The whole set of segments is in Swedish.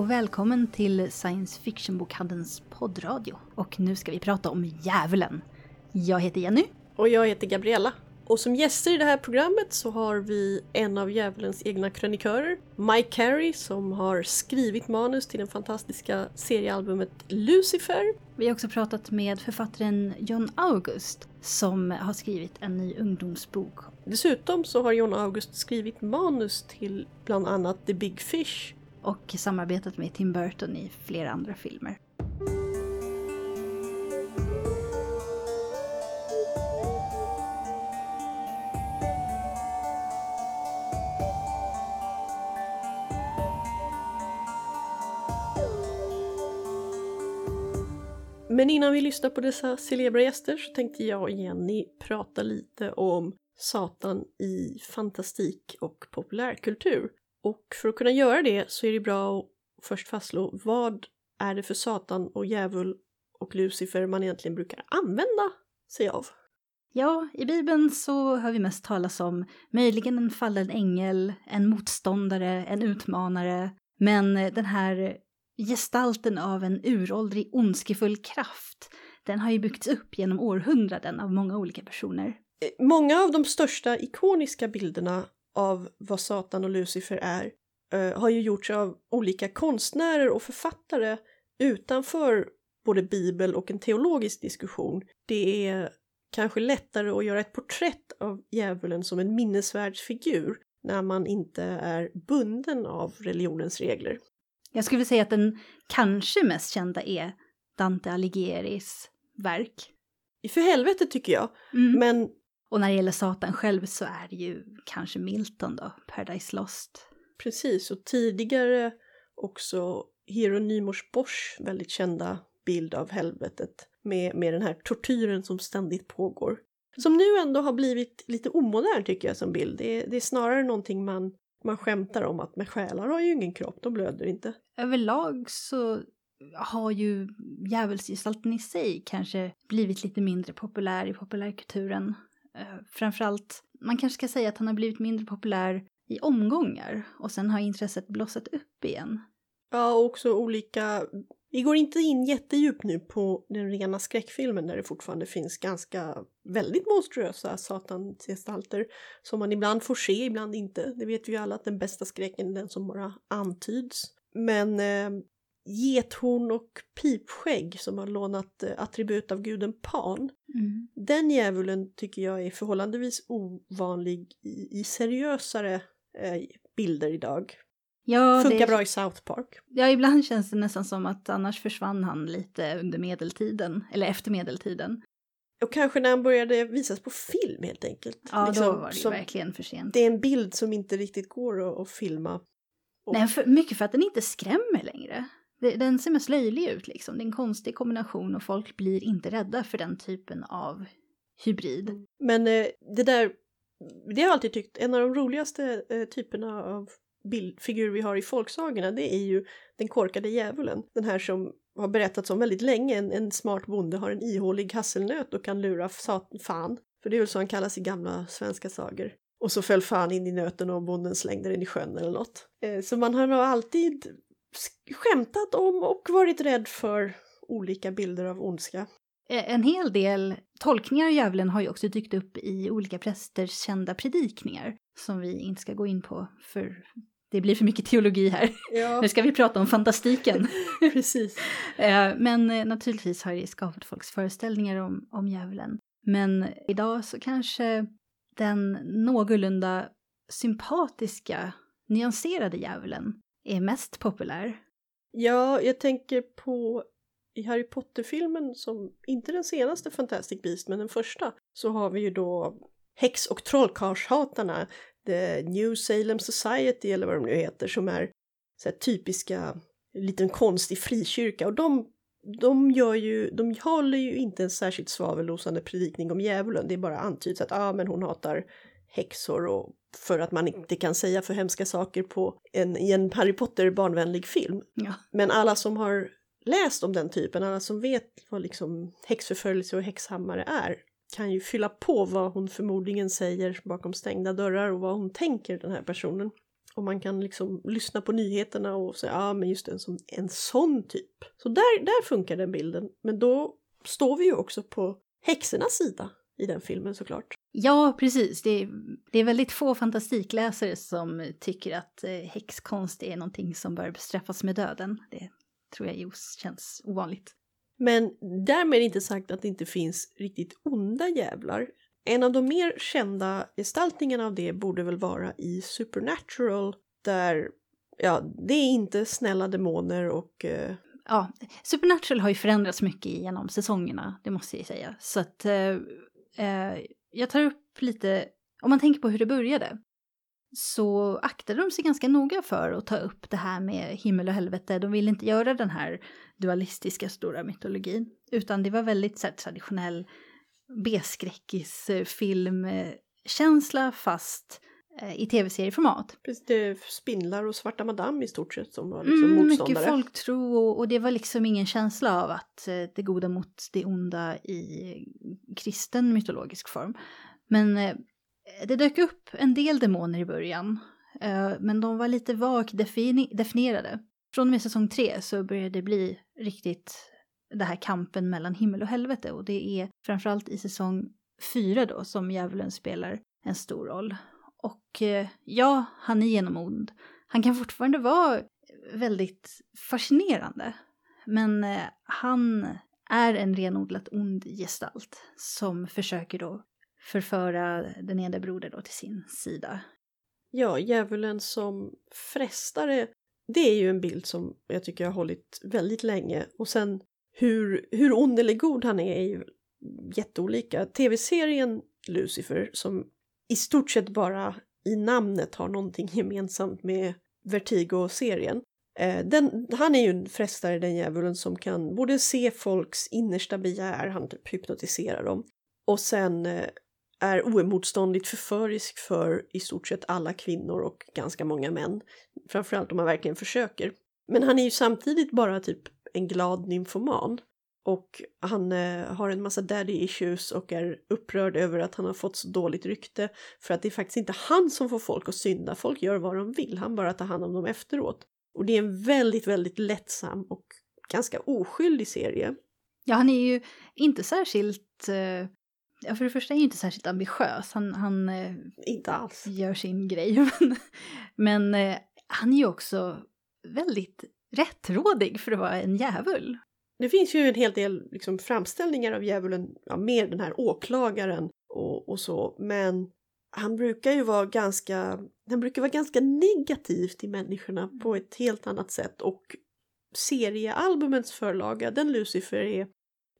och välkommen till Science Fiction-bokhandelns poddradio. Och nu ska vi prata om djävulen. Jag heter Jenny. Och jag heter Gabriella. Och som gäster i det här programmet så har vi en av djävulens egna krönikörer, Mike Carey, som har skrivit manus till det fantastiska seriealbumet Lucifer. Vi har också pratat med författaren John August som har skrivit en ny ungdomsbok. Dessutom så har John August skrivit manus till bland annat The Big Fish. Och samarbetat med Tim Burton i flera andra filmer. Men innan vi lyssnar på dessa celebra gäster så tänkte jag och Jenny prata lite om Satan i fantastik och populärkultur. Och för att kunna göra det så är det bra att först fastslå vad är det för Satan och djävul och Lucifer man egentligen brukar använda sig av. Ja, i Bibeln så hör vi mest talas om möjligen en fallen ängel, en motståndare, en utmanare. Men den här gestalten av en uråldrig ondskefull kraft, den har ju byggts upp genom århundraden av många olika personer. Eh, många av de största ikoniska bilderna av vad Satan och Lucifer är uh, har ju gjorts av olika konstnärer och författare utanför både bibel och en teologisk diskussion. Det är kanske lättare att göra ett porträtt av djävulen som en minnesvärd figur när man inte är bunden av religionens regler. Jag skulle säga att den kanske mest kända är Dante Alighieri's verk. För helvete tycker jag. Mm. Men... Och när det gäller Satan själv så är det ju kanske Milton då, Paradise Lost. Precis, och tidigare också Hieronymus Bosch väldigt kända bild av helvetet med, med den här tortyren som ständigt pågår. Som nu ändå har blivit lite omodern tycker jag som bild. Det är, det är snarare någonting man man skämtar om att med själar har ju ingen kropp, de blöder inte. Överlag så har ju djävulsgestalten i sig kanske blivit lite mindre populär i populärkulturen. Eh, framförallt, man kanske ska säga att han har blivit mindre populär i omgångar och sen har intresset blossat upp igen. Ja, och också olika vi går inte in jättedjupt nu på den rena skräckfilmen där det fortfarande finns ganska väldigt monstruösa satansgestalter som man ibland får se, ibland inte. Det vet vi ju alla att den bästa skräcken är den som bara antyds. Men eh, gethorn och pipskägg som har lånat eh, attribut av guden Pan. Mm. Den djävulen tycker jag är förhållandevis ovanlig i, i seriösare eh, bilder idag. Ja, Funkar det... bra i South Park. Ja, ibland känns det nästan som att annars försvann han lite under medeltiden, eller efter medeltiden. Och kanske när han började visas på film helt enkelt. Ja, liksom, då var det som, verkligen för sent. Det är en bild som inte riktigt går att, att filma. Och... Nej, för, mycket för att den inte skrämmer längre. Den ser mest löjlig ut liksom. Det är en konstig kombination och folk blir inte rädda för den typen av hybrid. Men eh, det där, det har jag alltid tyckt, en av de roligaste eh, typerna av bildfigur vi har i folksagorna det är ju den korkade djävulen. Den här som har berättats om väldigt länge. En, en smart bonde har en ihålig hasselnöt och kan lura fan. För det är väl så han kallas i gamla svenska sagor. Och så föll fan in i nöten och bonden slängde den i sjön eller något. Eh, så man har nog alltid skämtat om och varit rädd för olika bilder av ondska. Eh, en hel del tolkningar av djävulen har ju också dykt upp i olika prästers kända predikningar som vi inte ska gå in på för det blir för mycket teologi här. Ja. Nu ska vi prata om fantastiken. Precis. Eh, men eh, naturligtvis har det skapat folks föreställningar om, om djävulen. Men idag så kanske den någorlunda sympatiska, nyanserade djävulen är mest populär. Ja, jag tänker på i Harry Potter-filmen, som inte den senaste Fantastic Beast, men den första, så har vi ju då häx och trollkarlshatarna The New Salem Society eller vad de nu heter som är så här, typiska liten konstig frikyrka och de, de gör ju, de håller ju inte en särskilt svavelosande predikning om djävulen. Det är bara antyds att ah, men hon hatar häxor och för att man inte kan säga för hemska saker på en, i en Harry Potter barnvänlig film. Ja. Men alla som har läst om den typen, alla som vet vad liksom häxförföljelse och häxhammare är, kan ju fylla på vad hon förmodligen säger bakom stängda dörrar och vad hon tänker den här personen. Och man kan liksom lyssna på nyheterna och säga ja ah, men just en sån, en sån typ. Så där, där funkar den bilden. Men då står vi ju också på häxornas sida i den filmen såklart. Ja, precis. Det är, det är väldigt få fantastikläsare som tycker att eh, häxkonst är någonting som bör bestraffas med döden. Det tror jag just känns ovanligt. Men därmed inte sagt att det inte finns riktigt onda jävlar. En av de mer kända gestaltningarna av det borde väl vara i Supernatural där, ja, det är inte snälla demoner och... Eh... Ja, Supernatural har ju förändrats mycket genom säsongerna, det måste jag säga. Så att eh, eh, jag tar upp lite, om man tänker på hur det började, så aktade de sig ganska noga för att ta upp det här med himmel och helvete. De ville inte göra den här dualistiska stora mytologin, utan det var väldigt så här, traditionell B-skräckisfilmkänsla eh, eh, fast eh, i tv-serieformat. Det är spindlar och svarta madam i stort sett som var liksom mm, motståndare. Mycket folktro och, och det var liksom ingen känsla av att eh, det goda mot det onda i kristen mytologisk form. Men eh, det dök upp en del demoner i början, men de var lite vagt definierade. Från och med säsong tre så började det bli riktigt det här kampen mellan himmel och helvete och det är framförallt i säsong fyra då som djävulen spelar en stor roll. Och eh, ja, han är genomond. Han kan fortfarande vara väldigt fascinerande. Men eh, han är en renodlat ond gestalt som försöker då förföra den ene broder då till sin sida. Ja, djävulen som frestare, det är ju en bild som jag tycker har hållit väldigt länge. Och sen hur, hur ond eller god han är är ju jätteolika. Tv-serien Lucifer som i stort sett bara i namnet har någonting gemensamt med Vertigo-serien. Eh, den, han är ju en frestare, den djävulen, som kan både se folks innersta begär, han typ hypnotiserar dem, och sen eh, är oemotståndligt förförisk för i stort sett alla kvinnor och ganska många män. Framförallt om man verkligen försöker. Men han är ju samtidigt bara typ en glad nymfoman. Och han eh, har en massa daddy issues och är upprörd över att han har fått så dåligt rykte. För att det är faktiskt inte han som får folk att synda, folk gör vad de vill, han bara tar hand om dem efteråt. Och det är en väldigt, väldigt lättsam och ganska oskyldig serie. Ja, han är ju inte särskilt... Eh, ja, för det första är han ju inte särskilt ambitiös. Han, han eh, inte alls. gör sin grej. Men, men eh, han är ju också väldigt rättrådig för att vara en djävul. Det finns ju en hel del liksom, framställningar av djävulen, ja, med den här åklagaren och, och så, men han brukar ju vara ganska, han brukar vara ganska negativ till människorna på ett helt annat sätt och seriealbumens förlaga, den Lucifer är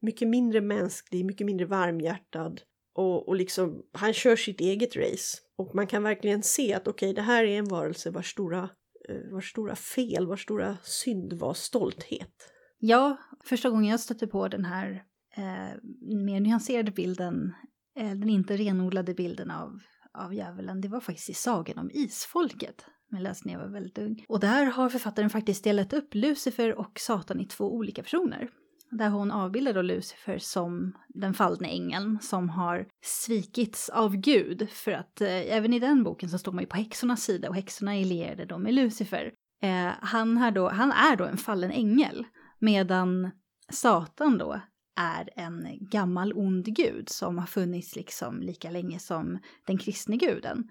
mycket mindre mänsklig, mycket mindre varmhjärtad och, och liksom, han kör sitt eget race och man kan verkligen se att okej, okay, det här är en varelse vars stora Eh, vars stora fel, vars stora synd var stolthet. Ja, första gången jag stötte på den här eh, mer nyanserade bilden, eh, den inte renodlade bilden av, av djävulen, det var faktiskt i Sagan om Isfolket. Jag läste när jag var väldigt ung. Och där har författaren faktiskt delat upp Lucifer och Satan i två olika personer. Där hon avbildar då Lucifer som den fallne ängeln som har svikits av Gud. För att eh, även i den boken så står man ju på häxornas sida och häxorna är lierade då med Lucifer. Eh, han, har då, han är då en fallen ängel medan Satan då är en gammal ond gud som har funnits liksom lika länge som den kristne guden.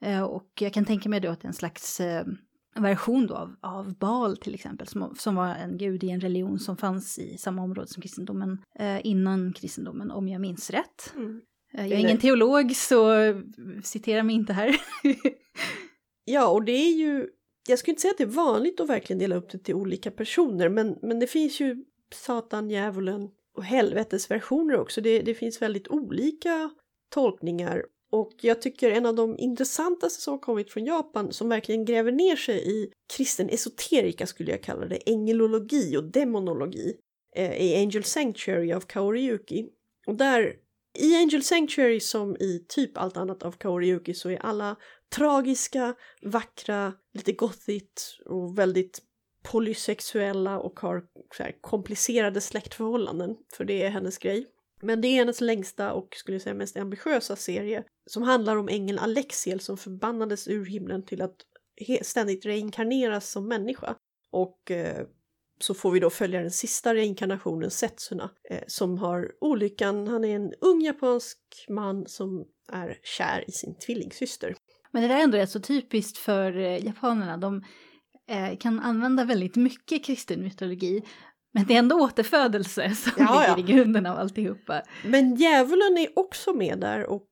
Eh, och jag kan tänka mig då att det är en slags eh, version då av, av Baal till exempel, som, som var en gud i en religion som fanns i samma område som kristendomen eh, innan kristendomen, om jag minns rätt. Mm. Eh, jag är ingen teolog, så citera mig inte här. ja, och det är ju, jag skulle inte säga att det är vanligt att verkligen dela upp det till olika personer, men, men det finns ju Satan, djävulen och helvetesversioner också. Det, det finns väldigt olika tolkningar och jag tycker en av de intressantaste som har kommit från Japan som verkligen gräver ner sig i kristen esoterika skulle jag kalla det, engelologi och demonologi, eh, är Angel Sanctuary av Kaori Och där, i Angel Sanctuary som i typ allt annat av Kaori så är alla tragiska, vackra, lite gothigt och väldigt polysexuella och har komplicerade släktförhållanden, för det är hennes grej. Men det är hennes längsta och skulle jag säga mest ambitiösa serie som handlar om ängeln Alexiel som förbannades ur himlen till att ständigt reinkarneras som människa. Och eh, så får vi då följa den sista reinkarnationen, Setsuna, eh, som har olyckan, han är en ung japansk man som är kär i sin tvillingsyster. Men det där är ändå rätt så typiskt för eh, japanerna. De eh, kan använda väldigt mycket kristen mytologi. Men det är ändå återfödelse som ja, ligger ja. i grunden av alltihopa. Men djävulen är också med där och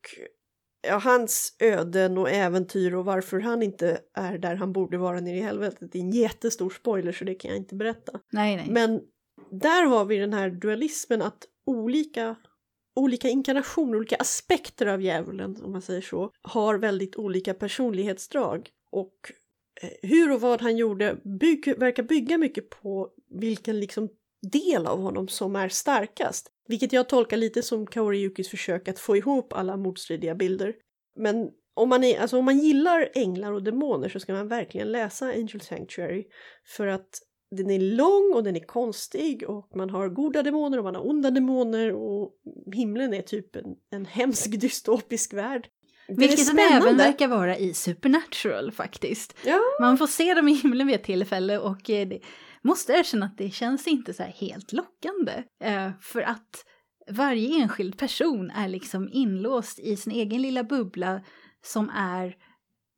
ja, hans öden och äventyr och varför han inte är där han borde vara nere i helvetet. Det är en jättestor spoiler så det kan jag inte berätta. Nej, nej. Men där har vi den här dualismen att olika olika inkarnationer, olika aspekter av djävulen, om man säger så, har väldigt olika personlighetsdrag. Och eh, hur och vad han gjorde bygg, verkar bygga mycket på vilken liksom del av honom som är starkast. Vilket jag tolkar lite som Kaori försök att få ihop alla motstridiga bilder. Men om man, är, alltså om man gillar änglar och demoner så ska man verkligen läsa Angel Sanctuary. För att den är lång och den är konstig och man har goda demoner och man har onda demoner och himlen är typ en, en hemsk dystopisk värld. Det Vilket den även verkar vara i Supernatural faktiskt. Ja. Man får se dem i himlen vid ett tillfälle och eh, det, måste erkänna att det känns inte så här helt lockande. Eh, för att varje enskild person är liksom inlåst i sin egen lilla bubbla som är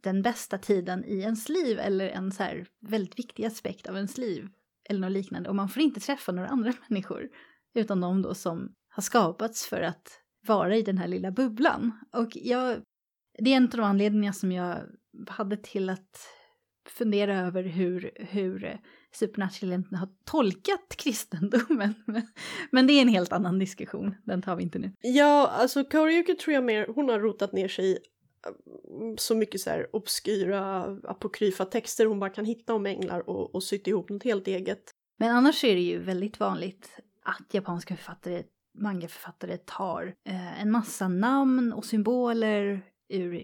den bästa tiden i ens liv eller en så här väldigt viktig aspekt av ens liv eller något liknande. Och man får inte träffa några andra människor utan de då som har skapats för att vara i den här lilla bubblan. Och jag, det är en av de anledningar som jag hade till att fundera över hur, hur eh, Supernatural har tolkat kristendomen. Men det är en helt annan diskussion, den tar vi inte nu. Ja, alltså Kaori tror jag mer, hon har rotat ner sig i Mm, så mycket så här obskyra apokryfa texter hon bara kan hitta om änglar och, och sytt ihop något helt eget. Men annars är det ju väldigt vanligt att japanska författare, mangaförfattare tar eh, en massa namn och symboler ur,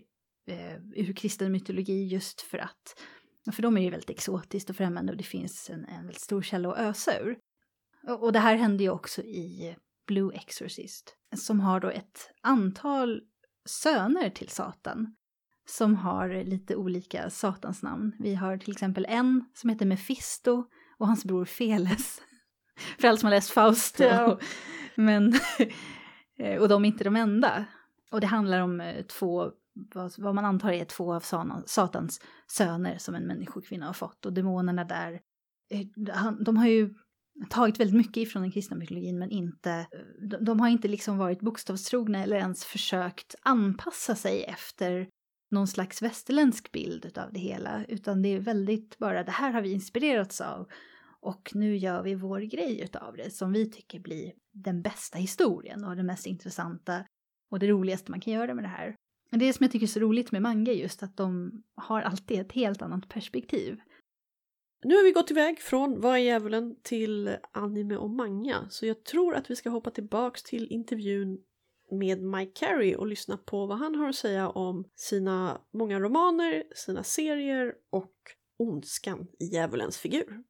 eh, ur kristen mytologi just för att för de är ju väldigt exotiskt och främmande och det finns en, en väldigt stor källa att ösa ur. Och, och det här händer ju också i Blue Exorcist, som har då ett antal söner till Satan som har lite olika satans namn. Vi har till exempel en som heter Mefisto och hans bror Feles. För alla som har läst Fausto. Ja. Men, och de är inte de enda. Och det handlar om eh, två vad, vad man antar är två av Satans söner som en människokvinna har fått. Och demonerna där, eh, de har ju tagit väldigt mycket ifrån den kristna mytologin men inte, de har inte liksom varit bokstavstrogna eller ens försökt anpassa sig efter någon slags västerländsk bild av det hela, utan det är väldigt bara det här har vi inspirerats av och nu gör vi vår grej utav det som vi tycker blir den bästa historien och det mest intressanta och det roligaste man kan göra med det här. Det som jag tycker är så roligt med manga just att de har alltid ett helt annat perspektiv. Nu har vi gått iväg från Vad är djävulen till anime och manga så jag tror att vi ska hoppa tillbaks till intervjun med Mike Carey och lyssna på vad han har att säga om sina många romaner, sina serier och ondskan i djävulens figur.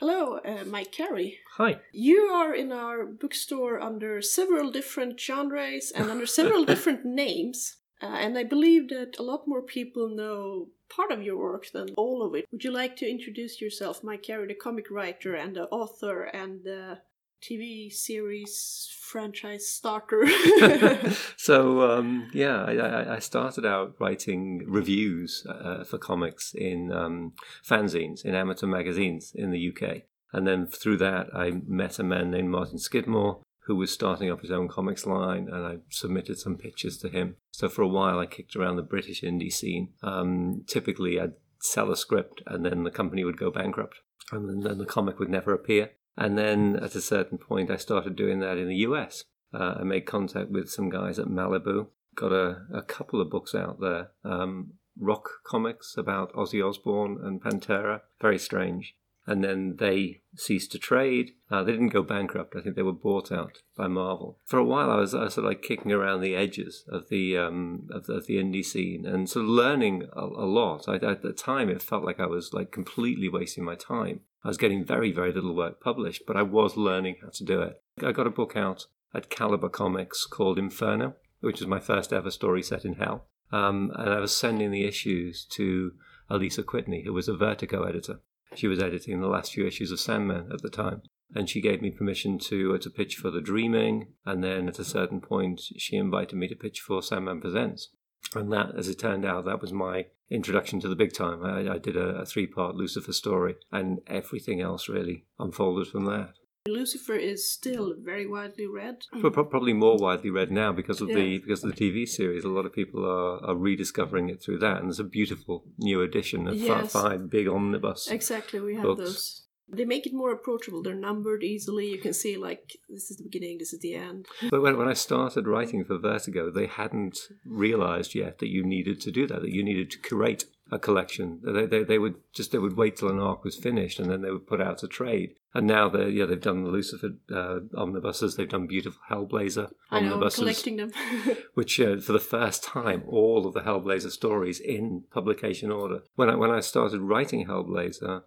Hello, uh, Mike Carey. Hi. You are in our bookstore under several different genres and under several different names. Uh, and I believe that a lot more people know part of your work than all of it. Would you like to introduce yourself, Mike Carey, the comic writer and the author and the TV series franchise starter. so um, yeah, I, I, started out writing reviews uh, for comics in um, fanzines in amateur magazines in the UK, and then through that I met a man named Martin Skidmore who was starting up his own comics line, and I submitted some pictures to him. So for a while, I kicked around the British indie scene. Um, typically, I'd sell a script, and then the company would go bankrupt, and then the comic would never appear. And then at a certain point, I started doing that in the US. Uh, I made contact with some guys at Malibu, got a, a couple of books out there. Um, rock comics about Ozzy Osbourne and Pantera, very strange. And then they ceased to trade. Uh, they didn't go bankrupt. I think they were bought out by Marvel. For a while, I was, I was sort of like kicking around the edges of the um, of, of the indie scene and sort of learning a, a lot. I, at the time, it felt like I was like completely wasting my time I was getting very, very little work published, but I was learning how to do it. I got a book out at Caliber Comics called Inferno, which is my first ever story set in hell. Um, and I was sending the issues to Elisa Quitney, who was a Vertigo editor. She was editing the last few issues of Sandman at the time. And she gave me permission to uh, to pitch for The Dreaming, and then at a certain point, she invited me to pitch for Sandman Presents. And that, as it turned out, that was my introduction to the big time. I, I did a, a three part Lucifer story, and everything else really unfolded from that. Lucifer is still very widely read. Probably more widely read now because of the because of the TV series. A lot of people are, are rediscovering it through that, and there's a beautiful new edition of Yes. five big omnibus. Exactly, we have Books. those. They make it more approachable. They're numbered easily. You can see like this is the beginning, this is the end. But when, when I started writing for Vertigo, they hadn't realized yet that you needed to do that, that you needed to curate a collection. They, they, they would just they would wait till an arc was finished and then they would put out a trade. And now they yeah they've done the Lucifer uh, omnibuses, they've done beautiful Hellblazer I know, omnibuses, collecting them. which uh, for the first time all of the Hellblazer stories in publication order. When I when I started writing Hellblazer,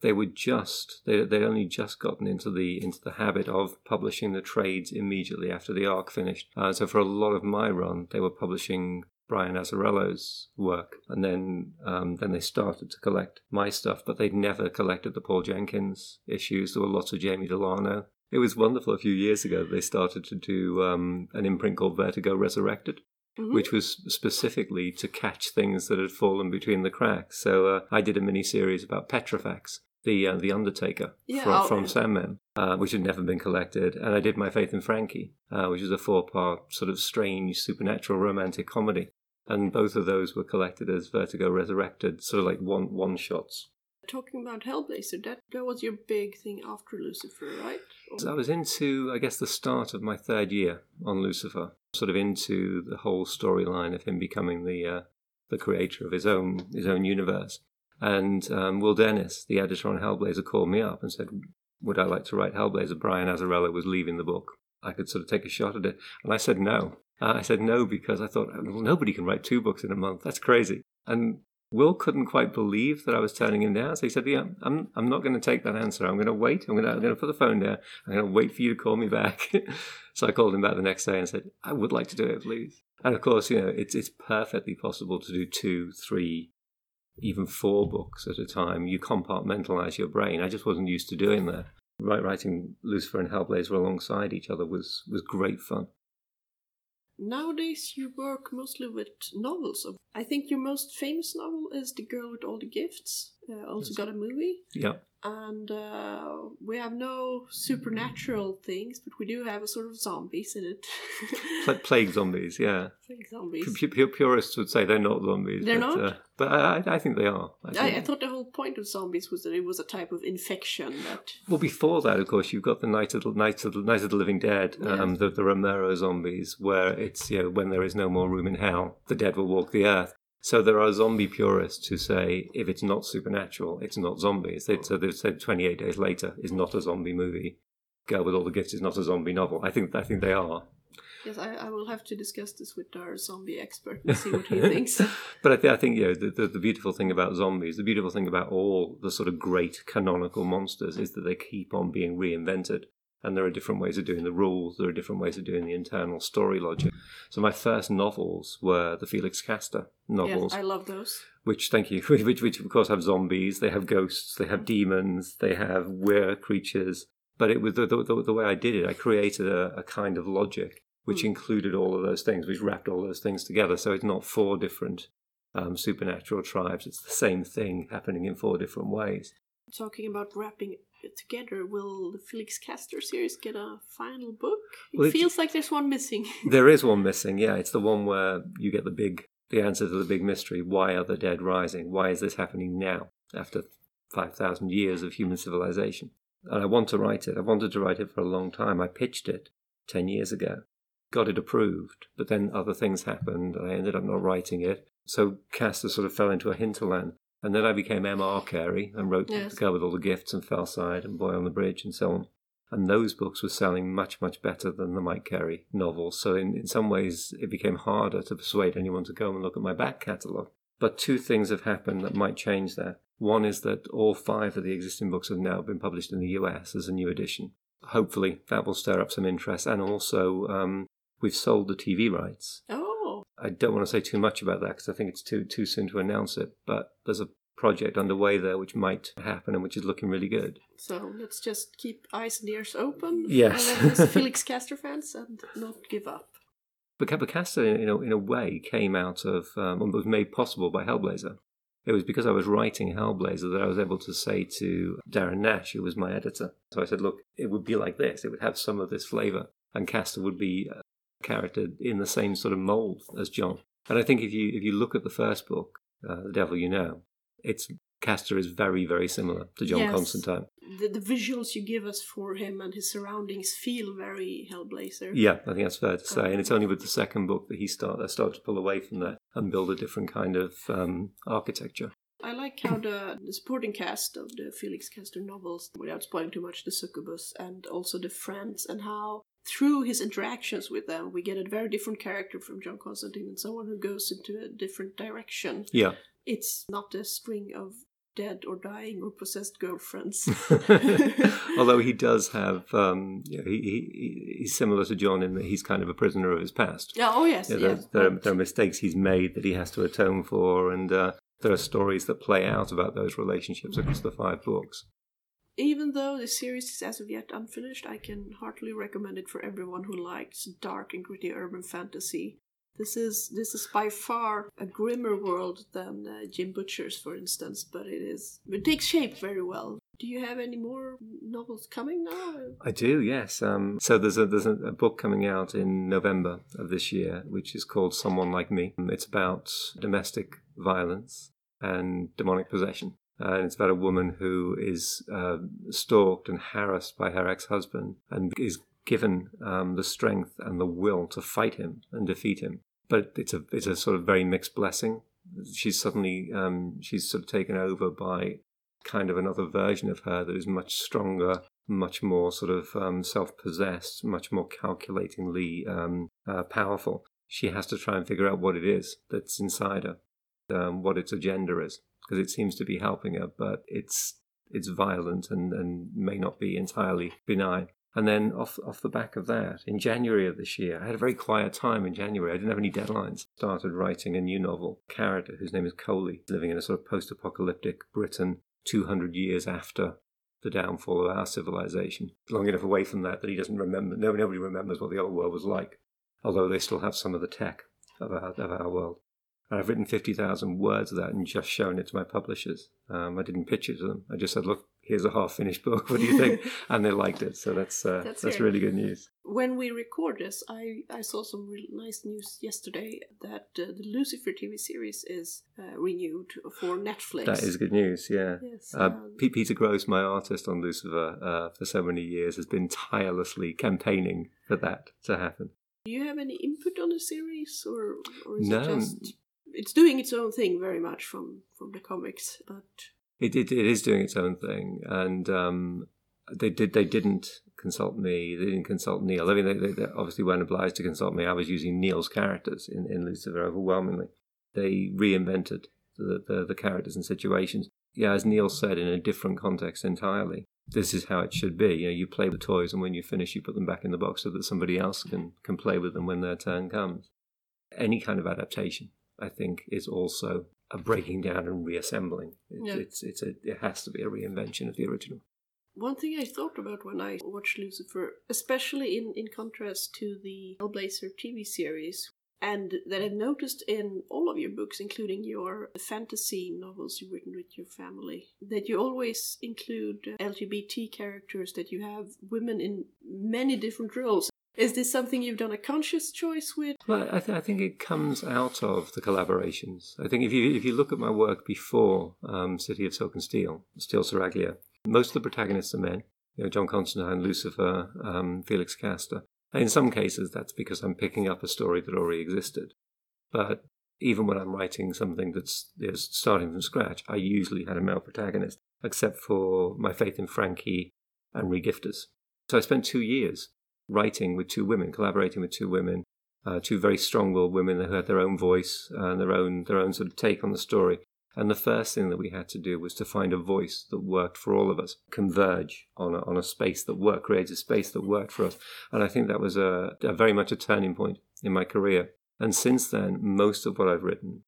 they were just they they'd only just gotten into the into the habit of publishing the trades immediately after the arc finished. Uh, so for a lot of my run, they were publishing Brian Azzarello's work, and then um, then they started to collect my stuff, but they'd never collected the Paul Jenkins issues. There were lots of Jamie Delano. It was wonderful a few years ago. They started to do um, an imprint called Vertigo Resurrected, Mhm. which was specifically to catch things that had fallen between the cracks. So uh, I did a mini series about Petrofax, the uh, the Undertaker Yeah, from, oh, from. Sandman, uh, which had never been collected, and I did My Faith in Frankie, uh, which is a four part sort of strange supernatural romantic comedy, and both of those were collected as Vertigo Resurrected, sort of like one one shots. Talking about Hellblazer, that that was your big thing after Lucifer, right? So I was into, I guess, the start of my third year on Lucifer, sort of into the whole storyline of him becoming the uh, the creator of his own his own universe. And um, Will Dennis, the editor on Hellblazer, called me up and said, "Would I like to write Hellblazer?" Brian Azzarello was leaving the book. I could sort of take a shot at it, and I said no. Uh, I said no because I thought well, nobody can write two books in a month. That's crazy. And Will couldn't quite believe that I was turning him down, so he said, "Yeah, I'm I'm not going to take that answer. I'm going to wait. I'm going to I'm going to put the phone down. I'm going to wait for you to call me back." so I called him back the next day and said, "I would like to do it, please." And of course, you know, it's it's perfectly possible to do two, three, even four books at a time. You compartmentalize your brain. I just wasn't used to doing that. Writing Lucifer and Hellblazer alongside each other was was great fun. Nowadays, you work mostly with novels. Of I think your most famous novel is The Girl with All the Gifts. Uh, also Yes. got a movie. Yeah. And uh, we have no supernatural things, but we do have a sort of zombies in it. Pla- plague zombies, yeah. Plague zombies. Pu- purists would say they're not zombies. They're but, not? Uh, but I, I- I think they are. I I, think- I thought the whole point of zombies was that it was a type of infection that. Well, before that, of course, you've got the Night of the, Night of the, Night of the Living Dead, um, the, the Romero zombies, where it's, you know, when there is no more room in hell, the dead will walk the earth. So there are zombie purists who say if it's not supernatural, it's not zombies. They, so they've said 28 Days Later is not a zombie movie. Girl with All the Gifts is not a zombie novel. I think I think they are. Yes, I, I will have to discuss this with our zombie expert and see what he thinks. but I, th- I think you know the, the, the beautiful thing about zombies, the beautiful thing about all the sort of great canonical monsters is that they keep on being reinvented, and there are different ways of doing the rules. There are different ways of doing the internal story logic. So my first novels were the Felix Castor novels, Yeah, I love those. which thank you, which which of course have zombies, they have ghosts, they have demons, they have were creatures. But it was the, the, the, the way I did it. I created a, a kind of logic which Hmm. included all of those things, which wrapped all those things together. So it's not four different um, supernatural tribes. It's the same thing happening in four different ways. Talking about wrapping it together, will the Felix Castor series get a final book? It Well, feels like there's one missing. There is one missing. Yeah, it's the one where you get the big, the answer to the big mystery. Why are the dead rising? Why is this happening now after five thousand years of human civilization? And I want to write it. I wanted to write it for a long time. I pitched it ten years ago, got it approved, but then other things happened. I ended up not writing it. So Castor sort of fell into a hinterland. And then I became M.R. Carey and wrote Yes. The Girl with All the Gifts and Fellside and Boy on the Bridge and so on. And those books were selling much, much better than the Mike Carey novels. So in, in some ways, it became harder to persuade anyone to go and look at my back catalogue. But two things have happened that might change that. One is that all five of the existing books have now been published in the US as a new edition. Hopefully, that will stir up some interest. And also, um, we've sold the TV rights Oh, I don't want to say too much about that because I think it's too too soon to announce it. But there's a project underway there which might happen and which is looking really good. So let's just keep eyes and ears open. Yes. Felix Castor fans and not give up. But Castor, in a, in a way, came out of um, was made possible by Hellblazer. It was because I was writing Hellblazer that I was able to say to Darren Nash, who was my editor. So I said, look, it would be like this. It would have some of this flavour. And Castor would be character in the same sort of mould as John. And I think if you if you look at the first book, uh, The Devil You Know, it's Castor is very, very similar to John Yes. Constantine. The, the visuals you give us for him and his surroundings feel very Hellblazer. Yeah, I think that's fair to say. And it's only with the second book that he started, started to pull away from that and build a different kind of um, architecture. I like how the, the supporting cast of the Felix Castor novels, without spoiling too much, the succubus and also the friends, and how through his interactions with them, we get a very different character from John Constantine and someone who goes into a different direction. Yeah. It's not a string of dead or dying or possessed girlfriends. Although he does have, um, you know, he, he, he's similar to John in that he's kind of a prisoner of his past. Yeah, oh yes, Yeah, there, yes. there, are, there are mistakes he's made that he has to atone for, and uh, there are stories that play out about those relationships across the five books. Even though the series is as of yet unfinished, I can heartily recommend it for everyone who likes dark and gritty urban fantasy. This is this is by far a grimmer world than uh, Jim Butcher's, for instance, but it is it takes shape very well. Do you have any more novels coming now? I do, yes. Um, so there's a there's a, a book coming out in November of this year, which is called Someone Like Me. Um, It's about domestic violence and demonic possession, and it's about a woman who is uh, stalked and harassed by her ex-husband, and is given um, the strength and the will to fight him and defeat him. But it's a it's a sort of very mixed blessing. She's suddenly um, she's sort of taken over by kind of another version of her that is much stronger, much more sort of um, self possessed, much more calculatingly um, uh, powerful. She has to try and figure out what it is that's inside her, um, what its agenda is, because it seems to be helping her, but it's it's violent and, and may not be entirely benign. And then off off the back of that, in January of this year, I had a very quiet time in January. I didn't have any deadlines. Started writing a new novel, character whose name is Coley, living in a sort of post-apocalyptic Britain 200 years after the downfall of our civilization. Long enough away from that that he doesn't remember, no, nobody remembers what the old world was like, although they still have some of the tech of our, of our world. And I've written 50,000 words of that and just shown it to my publishers. Um, I didn't pitch it to them. I just said, look, here's a half finished book. What do you think? and they liked it. So that's, uh, That's that's, really good news. When we record this, I, I saw some really nice news yesterday that uh, the Lucifer TV series is uh, renewed for Netflix. That is good news, yeah. Yes, Uh, um, Peter Gross, my artist on Lucifer, uh, for so many years, has been tirelessly campaigning for that to happen. Do you have any input on the series, or, or is No. it just it's doing its own thing very much from from the comics? But It, it, it is doing its own thing, and um, they did they didn't consult me. They didn't consult Neil. I mean, they, they, they obviously weren't obliged to consult me. I was using Neil's characters in, in Lucifer overwhelmingly. They reinvented the, the the characters and situations. Yeah, as Neil said, in a different context entirely. This is how it should be. You know, you play with toys, and when you finish, you put them back in the box so that somebody else can can play with them when their turn comes. Any kind of adaptation, I think, is also a breaking down and reassembling. It, Yeah. It's it's a it has to be a reinvention of the original. one thing I thought about when I watched Lucifer, especially in in contrast to the Hellblazer TV series. And that I've noticed in all of your books, including your fantasy novels you've written with your family, that you always include LGBT characters, that you have women in many different roles. Is this something you've done a conscious choice with? Well, I, th- I think it comes out of the collaborations. I think if you if you look at my work before um, City of Silk and Steel, Steel Saragia, most of the protagonists are men. You know, John Constantine, Lucifer, um, Felix Castor. In some cases, that's because I'm picking up a story that already existed. But even when I'm writing something that's you know, starting from scratch, I usually had a male protagonist, except for My Faith in Frankie and Regifters. So I spent two years writing with two women, collaborating with two women, uh, two very strong-willed women who had their own voice and their own their own sort of take on the story. And the first thing that we had to do was to find a voice that worked for all of us, converge on a, on a space that worked, create a space that worked for us. And I think that was a, a very much a turning point in my career. And since then, most of what I've written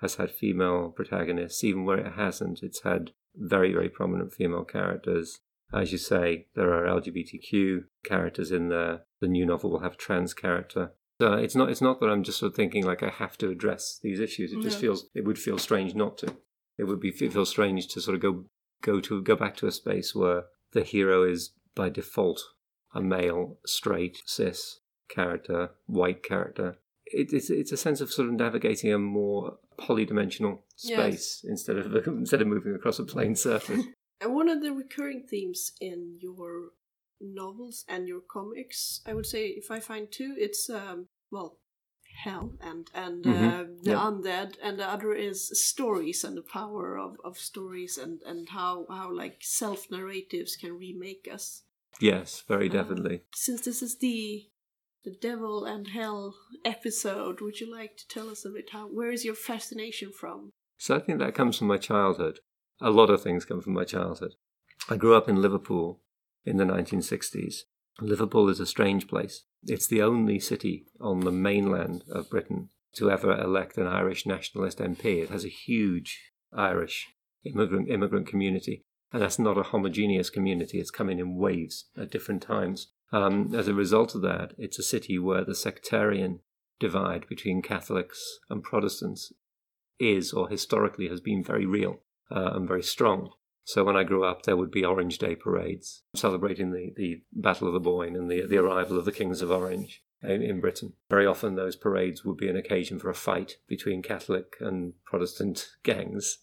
has had female protagonists. Even where it hasn't, it's had very, very prominent female characters. As you say, there are LGBTQ characters in there. The new novel will have trans character. So it's not it's not that I'm just sort of thinking like I have to address these issues. It just No. feels it would feel strange not to. It would be it feels strange to sort of go go to go back to a space where the hero is by default a male, straight, cis character, white character. It, it's it's a sense of sort of navigating a more polydimensional space instead of instead of moving across a plane surface. And one of the recurring themes in your novels and your comics, I would say, if I find two, it's um, well, hell and and uh, Mhm. the Yeah. undead, and the other is stories and the power of, of stories and and how how like self narratives can remake us. yes, very Um, definitely. Since this is the the devil and hell episode, would you like to tell us a bit how where is your fascination from? So I think that comes from my childhood. A lot of things come from my childhood. I grew up in Liverpool in the 1960s. Liverpool is a strange place. It's the only city on the mainland of Britain to ever elect an Irish nationalist MP. It has a huge Irish immigrant immigrant community, and that's not a homogeneous community. It's coming in waves at different times. Um, as a result of that, it's a city where the sectarian divide between Catholics and Protestants is or historically has been very real uh, and very strong. So when I grew up, there would be Orange Day parades celebrating the, the Battle of the Boyne and the, the arrival of the Kings of Orange in, in Britain. Very often, those parades would be an occasion for a fight between Catholic and Protestant gangs.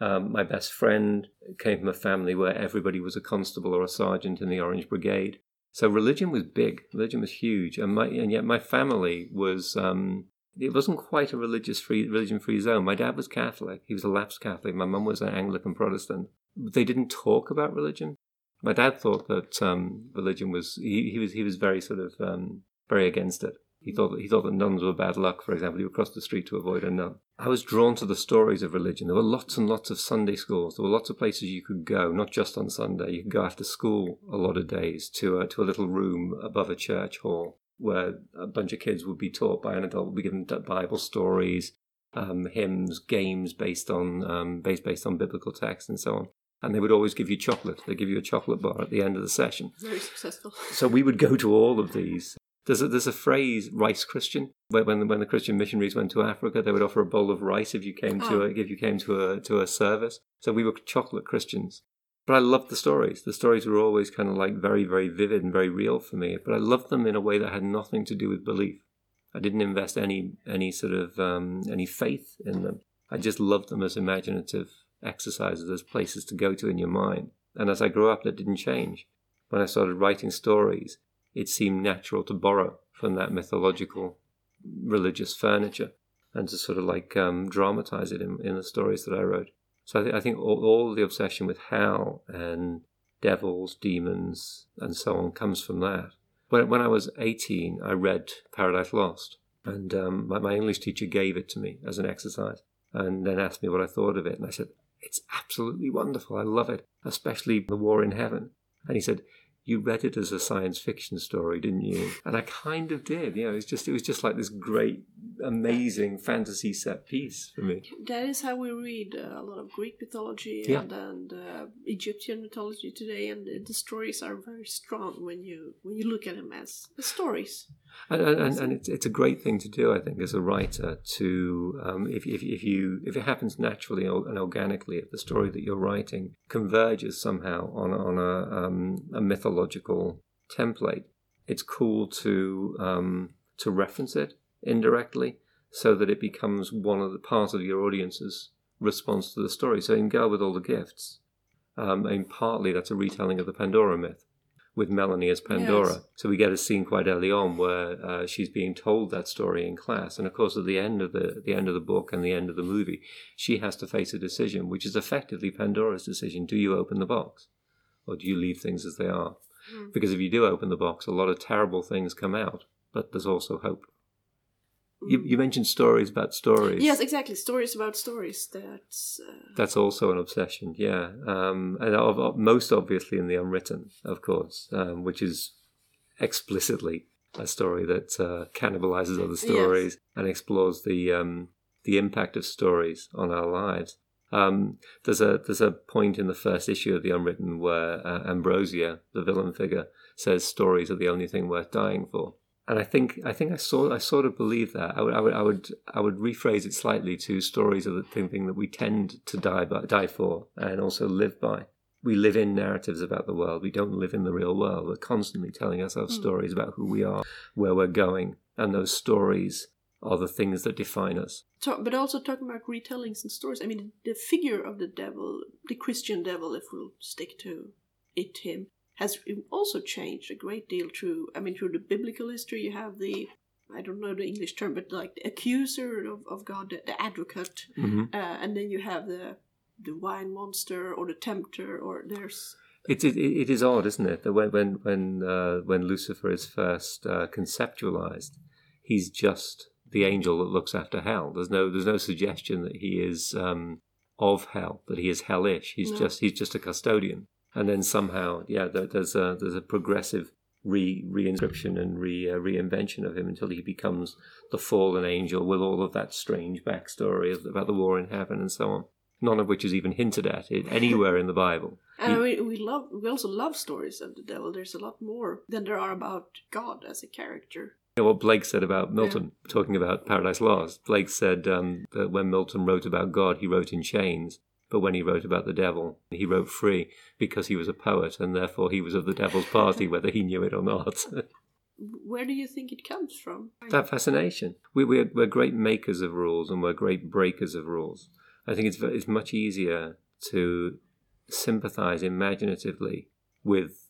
Um, my best friend came from a family where everybody was a constable or a sergeant in the Orange Brigade. So religion was big, religion was huge, and my and yet my family was um, it wasn't quite a religious free religion free zone. My dad was Catholic; he was a lapsed Catholic. My mum was an Anglican Protestant. They didn't talk about religion. My dad thought that um, religion was he, he was he was very sort of um, very against it. He thought he thought that nuns were bad luck. For example, he would cross the street to avoid a nun. I was drawn to the stories of religion. There were lots and lots of Sunday schools. There were lots of places you could go, not just on Sunday. You could go after school a lot of days to a, to a little room above a church hall where a bunch of kids would be taught by an adult, would be given Bible stories, um, hymns, games based on um, based based on biblical texts and so on. And they would always give you chocolate. They give you a chocolate bar at the end of the session. Very successful. So we would go to all of these. There's a, there's a phrase, rice Christian, where when when the Christian missionaries went to Africa, they would offer a bowl of rice if you came to Oh. a, if you came to a to a service. So we were chocolate Christians. But I loved the stories. The stories were always kind of like very very vivid and very real for me. But I loved them in a way that had nothing to do with belief. I didn't invest any any sort of um, any faith in them. I just loved them as imaginative exercises, as places to go to in your mind. And as I grew up, that didn't change. When I started writing stories, it seemed natural to borrow from that mythological religious furniture and to sort of like um, dramatize it in, in the stories that I wrote. So I, th- I think all, all the obsession with hell and devils, demons, and so on comes from that. When, when I was 18, I read Paradise Lost, and um, my, my English teacher gave it to me as an exercise and then asked me what I thought of it. And I said, It's absolutely wonderful. I love it, especially The War in Heaven. And he said, you read it as a science fiction story, didn't you? And I kind of did. You know, it was just it was just like this great, amazing fantasy set piece for me. That is how we read uh, a lot of Greek mythology Yeah. and, and uh, Egyptian mythology today, and the, the stories are very strong when you when you look at them as, as stories. And, and, and, and it's, it's a great thing to do, I think, as a writer. To um, if, if, if you if it happens naturally and organically, if the story that you're writing converges somehow on on a um, a mythological template, it's cool to um, to reference it indirectly, so that it becomes one of the part of your audience's response to the story. So in Girl with All the Gifts, um, and partly that's a retelling of the Pandora myth with Melanie as Pandora. Yes. So we get a scene quite early on where uh, she's being told that story in class, and of course, at the end of the the end of the book and the end of the movie, she has to face a decision, which is effectively Pandora's decision: Do you open the box, or do you leave things as they are? Mm. Because if you do open the box, a lot of terrible things come out, but there's also hope. You, you mentioned stories about stories. Yes, exactly. Stories about stories. That's uh, That's also an obsession, yeah. Um, and of, of- most obviously in the unwritten, of course, um, which is explicitly a story that uh, cannibalizes other stories yes. and explores the um, the impact of stories on our lives. Um, there's a there's a point in the first issue of the Unwritten where uh, Ambrosia, the villain figure, says stories are the only thing worth dying for, and I think I think I saw I sort of believe that. I would I would I would I would rephrase it slightly to stories are the thing that we tend to die by, die for and also live by. We live in narratives about the world. We don't live in the real world. We're constantly telling ourselves mm. stories about who we are, where we're going, and those stories are the things that define us. but also talking about retellings and stories. I mean, the figure of the devil, the Christian devil, if we'll stick to it, him, has also changed a great deal through. I mean, through the biblical history, you have the I don't know the English term, but like the accuser of, of God, the, the advocate, mm-hmm. uh, and then you have the the wine monster or the tempter, or there's. It, it, it is odd, isn't it, that when when when uh, when Lucifer is first uh, conceptualized, he's just the angel that looks after hell. There's no there's no suggestion that he is um, of hell, that he is hellish. He's no. just he's just a custodian. And then somehow, yeah, there's a there's a progressive re reinscription and re uh, reinvention of him until he becomes the fallen angel with all of that strange backstory about the war in heaven and so on. None of which is even hinted at anywhere in the Bible. And he, we, we love we also love stories of the devil. There's a lot more than there are about God as a character know what Blake said about Milton, yeah. talking about Paradise Lost. Blake said um, that when Milton wrote about God, he wrote in chains, but when he wrote about the devil, he wrote free because he was a poet and therefore he was of the devil's party, whether he knew it or not. Where do you think it comes from? That fascination. We, we're, we're great makers of rules and we're great breakers of rules. I think it's, it's much easier to sympathize imaginatively with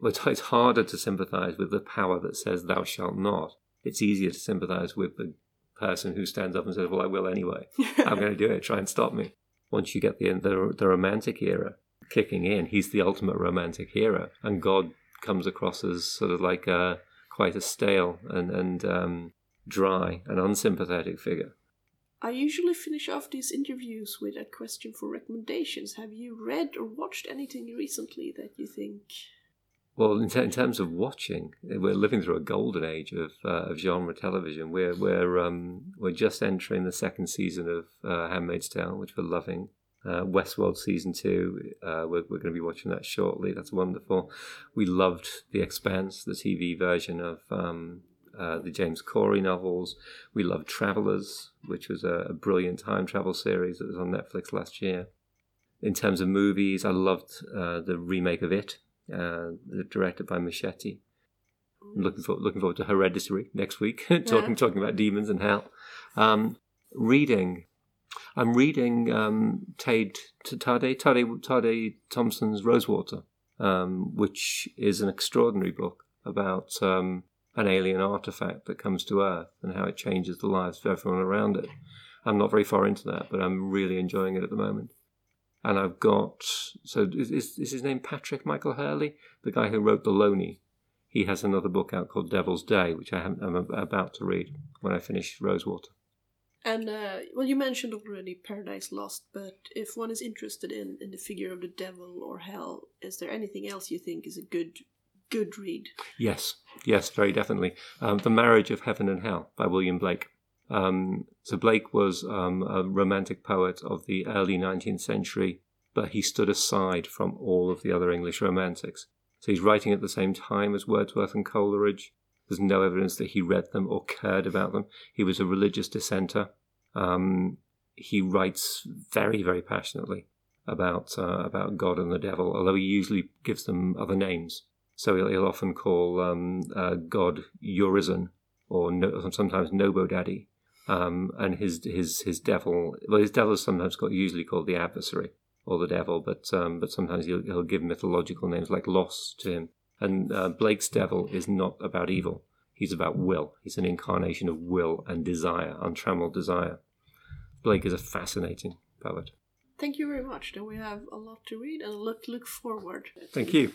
but it's harder to sympathize with the power that says thou shalt not. It's easier to sympathize with the person who stands up and says, "Well, I will anyway. I'm going to do it. Try and stop me." Once you get the the, the romantic era kicking in, he's the ultimate romantic hero, and God comes across as sort of like a quite a stale and and um, dry and unsympathetic figure. I usually finish off these interviews with a question for recommendations. Have you read or watched anything recently that you think well, in, t- in, terms of watching, we're living through a golden age of, uh, of genre television. We're we're um, we're just entering the second season of uh, *Handmaid's Tale*, which we're loving. Uh, Westworld season two, uh, we're, we're going to be watching that shortly. That's wonderful. We loved *The Expanse*, the TV version of um, uh, the James Corey novels. We loved *Travelers*, which was a, a brilliant time travel series that was on Netflix last year. In terms of movies, I loved uh, the remake of *It*, uh, directed by Machete. I'm looking forward, looking forward to Hereditary next week, talking yeah. talking about demons and hell. Um, reading, I'm reading um, Tade Tade Tade Tade Thompson's Rosewater, um, which is an extraordinary book about um, an alien artifact that comes to Earth and how it changes the lives of everyone around it. I'm not very far into that, but I'm really enjoying it at the moment and I've got so is, is, his name Patrick Michael Hurley, the guy who wrote The Loney. He has another book out called Devil's Day, which I am about to read when I finish Rosewater. And uh, well, you mentioned already Paradise Lost, but if one is interested in in the figure of the devil or hell, is there anything else you think is a good good read? Yes, yes, very definitely. Um, the Marriage of Heaven and Hell by William Blake. Um, so Blake was um, a romantic poet of the early 19th century, but he stood aside from all of the other English romantics. So he's writing at the same time as Wordsworth and Coleridge. There's no evidence that he read them or cared about them. He was a religious dissenter. Um, he writes very, very passionately about uh, about God and the devil, although he usually gives them other names. So he'll, he'll often call um, uh, God Urizen or no, sometimes Nobo Daddy, um, and his his his devil. Well, his devil is sometimes called, usually called the adversary or the devil, but um, but sometimes he'll, he'll give mythological names like Loss to him. And uh, Blake's devil is not about evil; he's about will. He's an incarnation of will and desire, untrammeled desire. Blake is a fascinating poet. Thank you very much. Then we have a lot to read and look look forward. Thank you.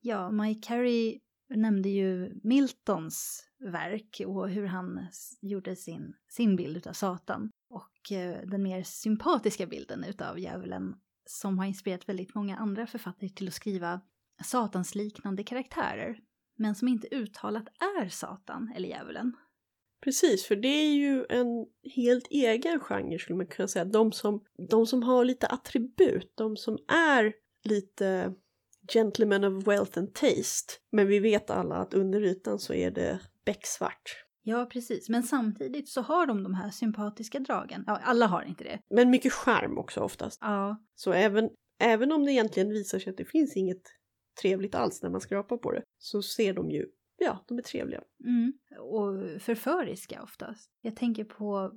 Ja, Mike Carey nämnde ju Miltons verk och hur han gjorde sin, sin bild av Satan. Och eh, den mer sympatiska bilden utav djävulen som har inspirerat väldigt många andra författare till att skriva satansliknande karaktärer, men som inte uttalat är Satan eller djävulen. Precis, för det är ju en helt egen genre skulle man kunna säga. De som, de som har lite attribut, de som är lite gentlemen of wealth and taste. Men vi vet alla att under ytan så är det becksvart. Ja, precis. Men samtidigt så har de de här sympatiska dragen. Ja, alla har inte det. Men mycket charm också oftast. Ja. Så även, även om det egentligen visar sig att det finns inget trevligt alls när man skrapar på det, så ser de ju, ja, de är trevliga. Mm. Och förföriska oftast. Jag tänker på,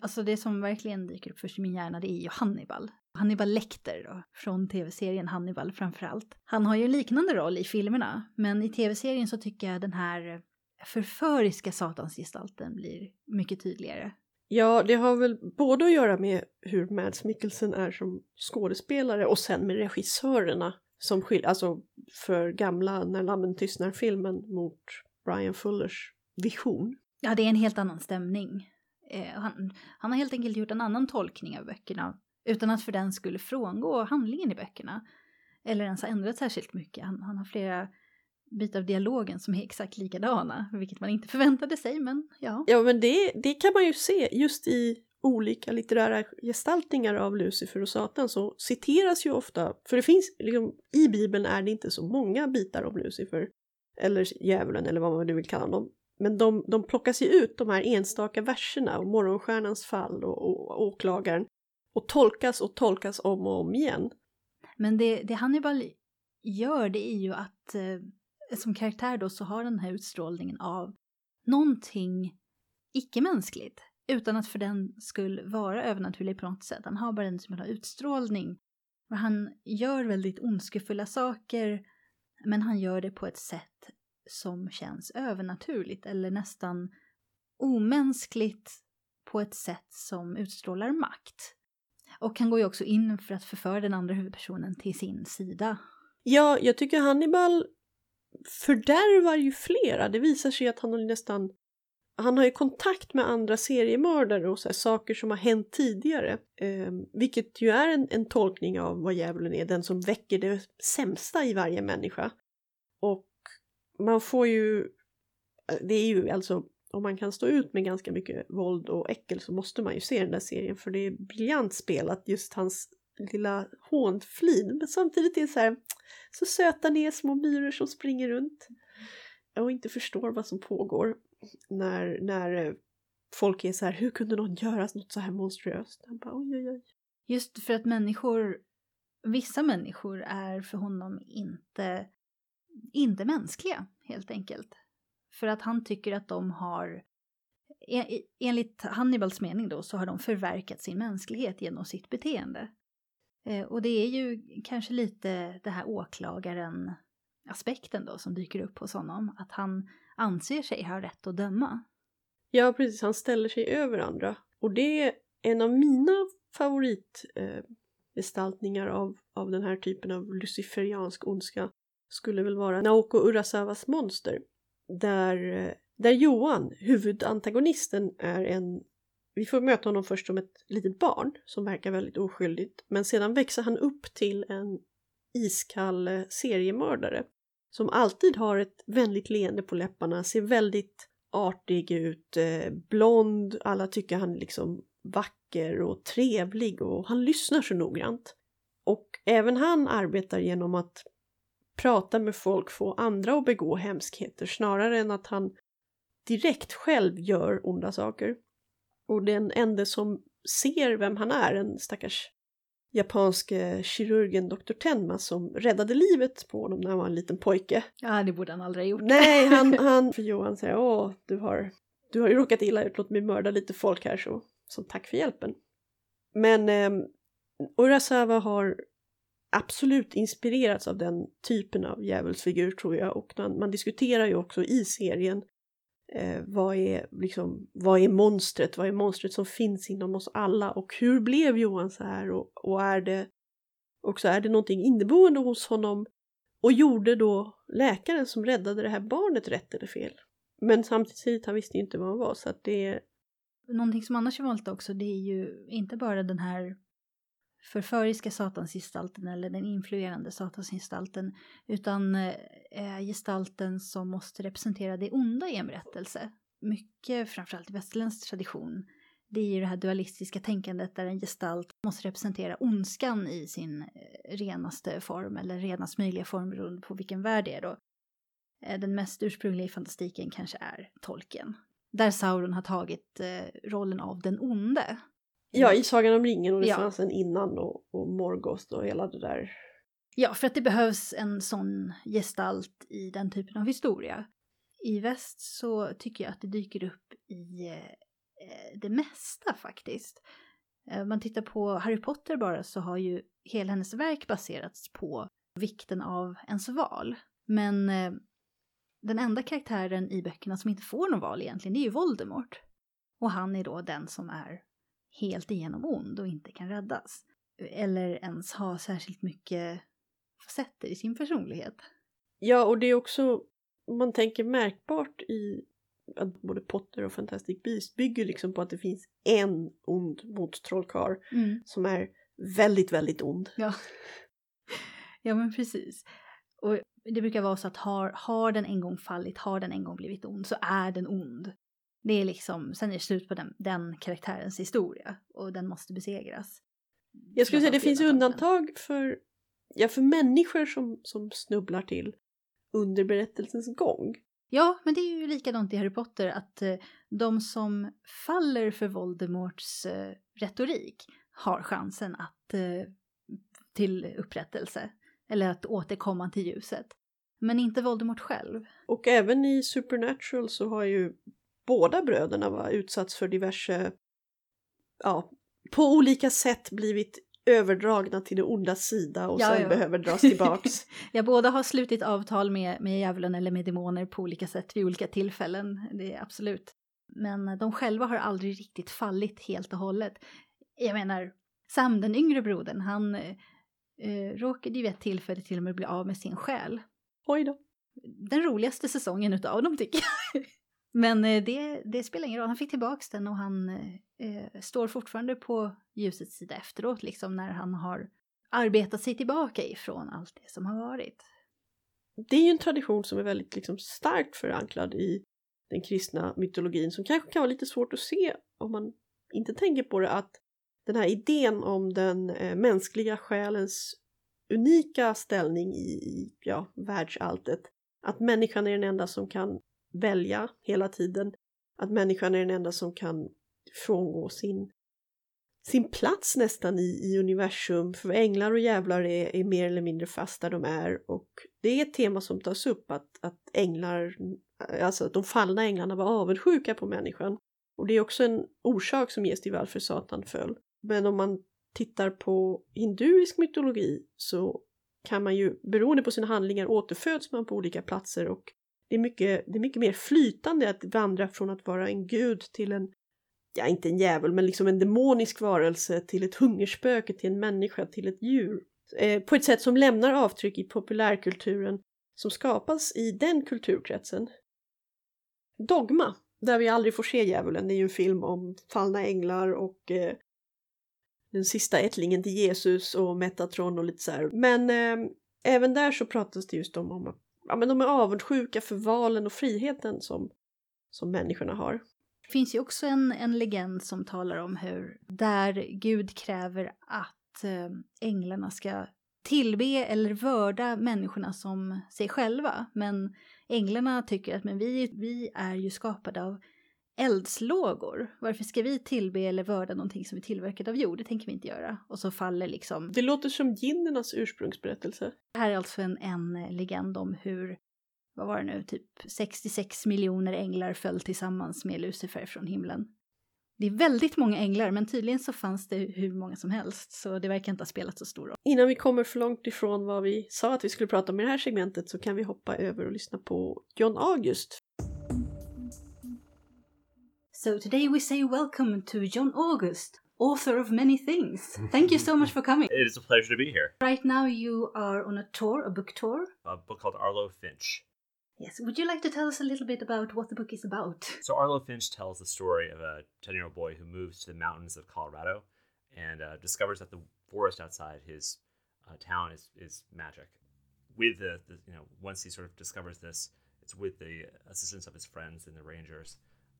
alltså det som verkligen dyker upp först i min hjärna det är ju Hannibal. Hannibal Lecter då, från tv-serien Hannibal framförallt. Han har ju en liknande roll i filmerna, men i tv-serien så tycker jag den här förföriska satansgestalten blir mycket tydligare. Ja, det har väl både att göra med hur Mads Mikkelsen är som skådespelare och sen med regissörerna som skiljer, alltså för gamla När lammen tystnar-filmen mot Brian Fullers vision. Ja, det är en helt annan stämning. Eh, han, han har helt enkelt gjort en annan tolkning av böckerna utan att för den skulle frångå handlingen i böckerna. Eller ens ha ändrat särskilt mycket. Han, han har flera bitar av dialogen som är exakt likadana, vilket man inte förväntade sig, men ja. Ja, men det, det kan man ju se just i olika litterära gestaltningar av Lucifer och Satan så citeras ju ofta, för det finns, liksom, i Bibeln är det inte så många bitar om Lucifer, eller djävulen eller vad man nu vill kalla dem, men de, de plockas ju ut, de här enstaka verserna, och morgonstjärnans fall och, och, och åklagaren, och tolkas och tolkas om och om igen. Men det, det Hannibal gör det är ju att eh, som karaktär då så har den här utstrålningen av någonting icke-mänskligt utan att för den skull vara övernaturlig på något sätt. Han har bara en typ av utstrålning. Och han gör väldigt ondskefulla saker men han gör det på ett sätt som känns övernaturligt eller nästan omänskligt på ett sätt som utstrålar makt. Och han går ju också in för att förföra den andra huvudpersonen till sin sida. Ja, jag tycker Hannibal fördärvar ju flera. Det visar sig att han har nästan han har ju kontakt med andra seriemördare och så här, saker som har hänt tidigare. Eh, vilket ju är en, en tolkning av vad djävulen är, den som väcker det sämsta i varje människa. Och man får ju, eh, det är ju alltså, om man kan stå ut med ganska mycket våld och äckel så måste man ju se den där serien för det är briljant spelat just hans lilla hånflin. Men samtidigt är det så här, så söta ni är små myror som springer runt och inte förstår vad som pågår. När, när eh, folk är så här, hur kunde någon göra något så här monstruöst? Han bara, oj, oj, oj. Just för att människor, vissa människor är för honom inte, inte mänskliga helt enkelt. För att han tycker att de har, e, e, enligt Hannibals mening då, så har de förverkat sin mänsklighet genom sitt beteende. Eh, och det är ju kanske lite det här åklagaren aspekten då som dyker upp hos honom, att han anser sig ha rätt att döma. Ja, precis, han ställer sig över andra. Och det är en av mina favoritgestaltningar eh, av, av den här typen av luciferiansk ondska skulle väl vara Naoko Urasawas monster. Där, där Johan, huvudantagonisten, är en vi får möta honom först som ett litet barn som verkar väldigt oskyldigt men sedan växer han upp till en iskall eh, seriemördare som alltid har ett vänligt leende på läpparna, ser väldigt artig ut, eh, blond, alla tycker han är liksom vacker och trevlig och han lyssnar så noggrant. Och även han arbetar genom att prata med folk, få andra att begå hemskheter snarare än att han direkt själv gör onda saker. Och den enda som ser vem han är, en stackars japanske kirurgen Dr. Tenma som räddade livet på honom när han var en liten pojke. Ja, det borde han aldrig ha gjort. Nej, han, han för Johan säger åh, du har, du har ju råkat illa ut, låt mig mörda lite folk här så, som tack för hjälpen. Men eh, Urasawa har absolut inspirerats av den typen av djävulsfigur tror jag och man, man diskuterar ju också i serien Eh, vad, är, liksom, vad är monstret? Vad är monstret som finns inom oss alla? Och hur blev Johan så här? Och, och är det också är det någonting inneboende hos honom? Och gjorde då läkaren som räddade det här barnet rätt eller fel? Men samtidigt, han visste ju inte vad han var så att det... Någonting som annars är vanligt också, det är ju inte bara den här förföriska satansgestalten eller den influerande satansgestalten utan eh, gestalten som måste representera det onda i en berättelse. Mycket, framförallt i västerländsk tradition, det är ju det här dualistiska tänkandet där en gestalt måste representera ondskan i sin eh, renaste form eller renast möjliga form beroende på vilken värld det är då. Eh, den mest ursprungliga i fantastiken kanske är tolken. Där Sauron har tagit eh, rollen av den onde. Ja, i Sagan om ringen och det Ja. fanns en innan och, och Morgoth och hela det där. Ja, för att det behövs en sån gestalt i den typen av historia. I väst så tycker jag att det dyker upp i eh, det mesta faktiskt. Eh, Om man tittar på Harry Potter bara så har ju hela hennes verk baserats på vikten av ens val. Men eh, den enda karaktären i böckerna som inte får någon val egentligen, det är ju Voldemort. Och han är då den som är helt igenom ond och inte kan räddas. Eller ens ha särskilt mycket facetter i sin personlighet. Ja, och det är också, man tänker märkbart i att både Potter och Fantastic Beast bygger liksom på att det finns en ond mottrollkarl som är väldigt, väldigt ond. Ja. ja, men precis. Och det brukar vara så att har, har den en gång fallit, har den en gång blivit ond, så är den ond. Det är liksom, sen är det slut på den, den karaktärens historia och den måste besegras. Jag skulle säga det finns undantag för, ja, för människor som, som snubblar till under berättelsens gång. Ja, men det är ju likadant i Harry Potter att eh, de som faller för Voldemorts eh, retorik har chansen att eh, till upprättelse eller att återkomma till ljuset. Men inte Voldemort själv. Och även i Supernatural så har ju båda bröderna va, utsatts för diverse, ja, på olika sätt blivit överdragna till det onda sida och Ja, sen ja. behöver dras tillbaks. Ja, båda har slutit avtal med, med djävulen eller med demoner på olika sätt vid olika tillfällen. Det är absolut. Men de själva har aldrig riktigt fallit helt och hållet. Jag menar, Sam, den yngre brodern, han eh, eh, råkade ju vid ett tillfälle till och med bli av med sin själ. Oj då. Den roligaste säsongen utav dem tycker jag. Men eh, det, det spelar ingen roll, han fick tillbaks den och han eh, eh, står fortfarande på ljusets sida efteråt, liksom när han har arbetat sig tillbaka ifrån allt det som har varit. Det är ju en tradition som är väldigt liksom, starkt förankrad i den kristna mytologin som kanske kan vara lite svårt att se om man inte tänker på det att den här idén om den eh, mänskliga själens unika ställning i, i ja, världsalltet. Att människan är den enda som kan välja hela tiden. Att människan är den enda som kan frångå sin, sin plats nästan i, i universum. För änglar och djävlar är, är mer eller mindre fast där de är. Och det är ett tema som tas upp att, att änglar, alltså att de fallna änglarna var avundsjuka på människan. Och det är också en orsak som ges till varför Satan föll. Men om man tittar på hinduisk mytologi så kan man ju, beroende på sina handlingar, återföds man på olika platser och det är mycket, det är mycket mer flytande att vandra från att vara en gud till en, ja inte en djävul, men liksom en demonisk varelse till ett hungerspöke, till en människa, till ett djur. Eh, på ett sätt som lämnar avtryck i populärkulturen som skapas i den kulturkretsen. Dogma, där vi aldrig får se djävulen, det är ju en film om fallna änglar och eh, den sista ättlingen till Jesus och Metatron och lite så här. Men eh, även där så pratas det just om, om att ja, men de är avundsjuka för valen och friheten som, som människorna har. Det finns ju också en, en legend som talar om hur där Gud kräver att eh, änglarna ska tillbe eller vörda människorna som sig själva. Men änglarna tycker att men vi, vi är ju skapade av eldslågor. Varför ska vi tillbe eller vörda någonting som är tillverkat av jord? Det tänker vi inte göra. Och så faller liksom... Det låter som ginnernas ursprungsberättelse. Det här är alltså en, en legend om hur, vad var det nu, typ 66 miljoner änglar föll tillsammans med Lucifer från himlen. Det är väldigt många änglar, men tydligen så fanns det hur många som helst, så det verkar inte ha spelat så stor roll. Innan vi kommer för långt ifrån vad vi sa att vi skulle prata om i det här segmentet så kan vi hoppa över och lyssna på John August. So today we say welcome to John August, author of many things. Thank you so much for coming. It is a pleasure to be here. Right now you are on a tour, a book tour. A book called Arlo Finch. Yes, would you like to tell us a little bit about what the book is about? So Arlo Finch tells the story of a 10-year-old boy who moves to the mountains of Colorado and uh, discovers that the forest outside his uh, town is is magic. With the, the you know once he sort of discovers this, it's with the assistance of his friends and the rangers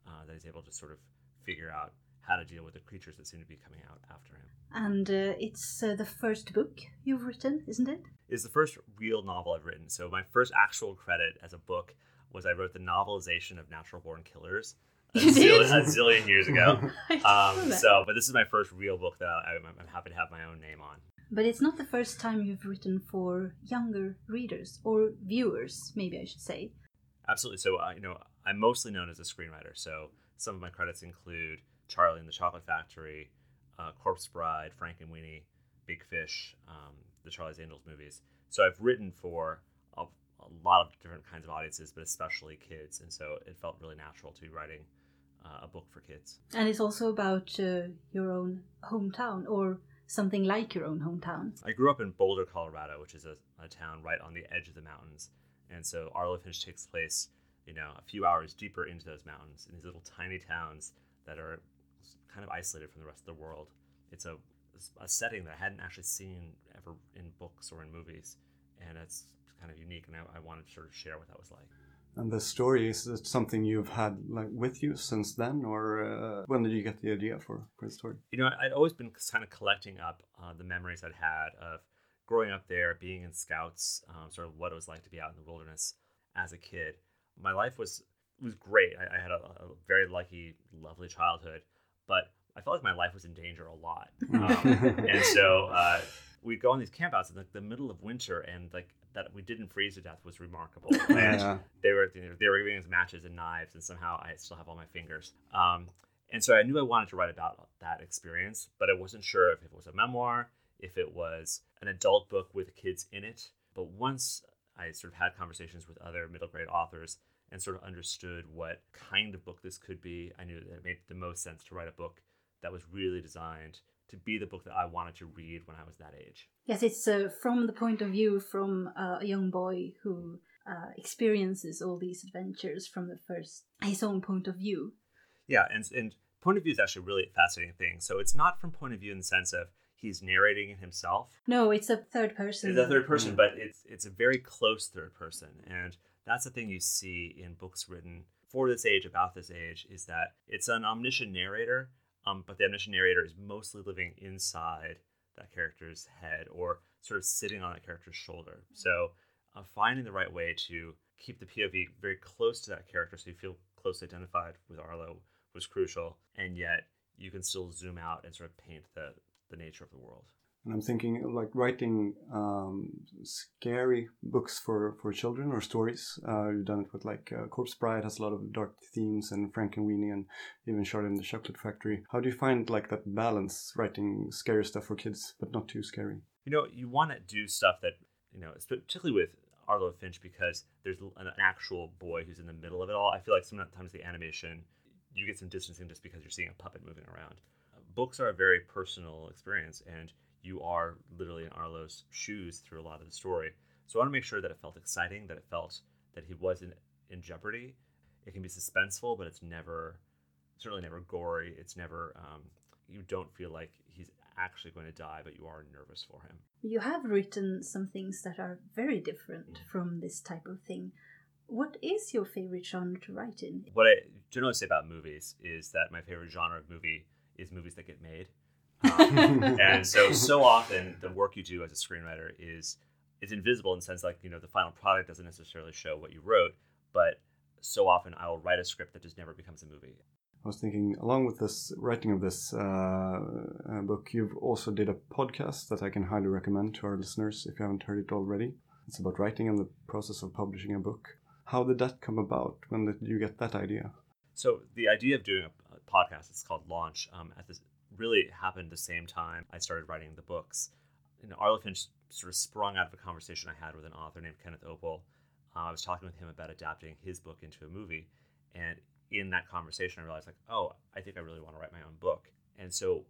uh, that he's able to sort of figure out how to deal with the creatures that seem to be coming out after him. And uh, it's uh, the first book you've written, isn't it? It's the first real novel I've written. So my first actual credit as a book was I wrote the novelization of Natural Born Killers a, You zill- did? a zillion years ago. I didn't know Um, so, but this is my first real book that I, I'm, I'm happy to have my own name on. But it's not the first time you've written for younger readers or viewers, maybe I should say. Absolutely. So, uh, you know, I'm mostly known as a screenwriter. So, some of my credits include Charlie and the Chocolate Factory, uh, Corpse Bride, Frank and Weenie, Big Fish, um, the Charlie's Angels movies. So, I've written for a, a lot of different kinds of audiences, but especially kids. And so, it felt really natural to be writing uh, a book for kids. And it's also about uh, your own hometown or something like your own hometown. I grew up in Boulder, Colorado, which is a, a town right on the edge of the mountains. And so Arlo Finch takes place, you know, a few hours deeper into those mountains in these little tiny towns that are kind of isolated from the rest of the world. It's a, a setting that I hadn't actually seen ever in books or in movies. And it's kind of unique. And I, I wanted to sort of share what that was like. And the story is it something you've had like with you since then, or uh, when did you get the idea for for the story? you know, I'd always been kind of collecting up uh, the memories I'd had of growing up there, being in scouts, um, sort of what it was like to be out in the wilderness as a kid. My life was was great. I, I had a, a very lucky, lovely childhood, but I felt like my life was in danger a lot. Um, and so uh, we'd go on these campouts in like the middle of winter, and like that we didn't freeze to death was remarkable. And Yeah. they were you know, they were giving us matches and knives, and somehow I still have all my fingers. Um, and so I knew I wanted to write about that experience, but I wasn't sure if it was a memoir, if it was an adult book with kids in it. But once I sort of had conversations with other middle grade authors and sort of understood what kind of book this could be, I knew that it made the most sense to write a book that was really designed to be the book that I wanted to read when I was that age. Yes, it's uh, from the point of view from uh, a young boy who uh, experiences all these adventures from the first his own point of view. Yeah, and and point of view is actually a really fascinating thing. So it's not from point of view in the sense of he's narrating it himself. No, it's a third person. It's a third person, Mm. but it's it's a very close third person, and that's the thing you see in books written for this age about this age is that it's an omniscient narrator, um, but the omniscient narrator is mostly living inside that character's head or sort of sitting on that character's shoulder. So uh, finding the right way to keep the POV very close to that character, so you feel closely identified with Arlo, was crucial, and yet you can still zoom out and sort of paint the the nature of the world. And I'm thinking like writing um, scary books for, for children or stories. Uh, you've done it with like uh, Corpse Bride has a lot of dark themes, and Frank and Weenie, and even Charlie and the Chocolate Factory. How do you find like that balance, writing scary stuff for kids but not too scary? you know, you want to do stuff that, you know, particularly with Arlo Finch because there's an actual boy who's in the middle of it all. I feel like sometimes the animation, you get some distancing just because you're seeing a puppet moving around. Books are a very personal experience, and you are literally in Arlo's shoes through a lot of the story. So I want to make sure that it felt exciting, that it felt that he wasn't in jeopardy. It can be suspenseful, but it's never, certainly never gory. It's never, um, you don't feel like he's actually going to die, but you are nervous for him. You have written some things that are very different from this type of thing. What is your favorite genre to write in? What I generally say about movies is that my favorite genre of movie is movies that get made. Um, and so, so often the work you do as a screenwriter is is invisible in the sense like you know the final product doesn't necessarily show what you wrote, but so often I will write a script that just never becomes a movie. I was thinking, along with this writing of this uh, uh, book, you've also did a podcast that I can highly recommend to our listeners if you haven't heard it already. It's about writing and the process of publishing a book. How did that come about? When did you get that idea? So the idea of doing a, a podcast, it's called Launch, um, at this really happened the same time I started writing the books. Know, Arlo Finch sort of sprung out of a conversation I had with an author named Kenneth Opel. Uh, I was talking with him about adapting his book into a movie, and in that conversation, I realized like, oh, I think I really want to write my own book. And so,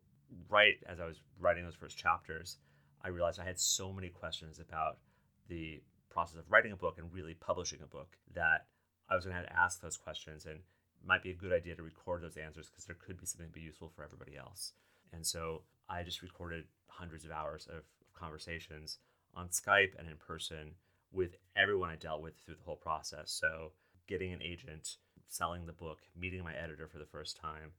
right as I was writing those first chapters, I realized I had so many questions about the process of writing a book and really publishing a book that I was going to have to ask those questions and might be a good idea to record those answers because there could be something to be useful for everybody else. And so I just recorded hundreds of hours of conversations on Skype and in person with everyone I dealt with through the whole process. So, getting an agent, selling the book, meeting my editor for the first time,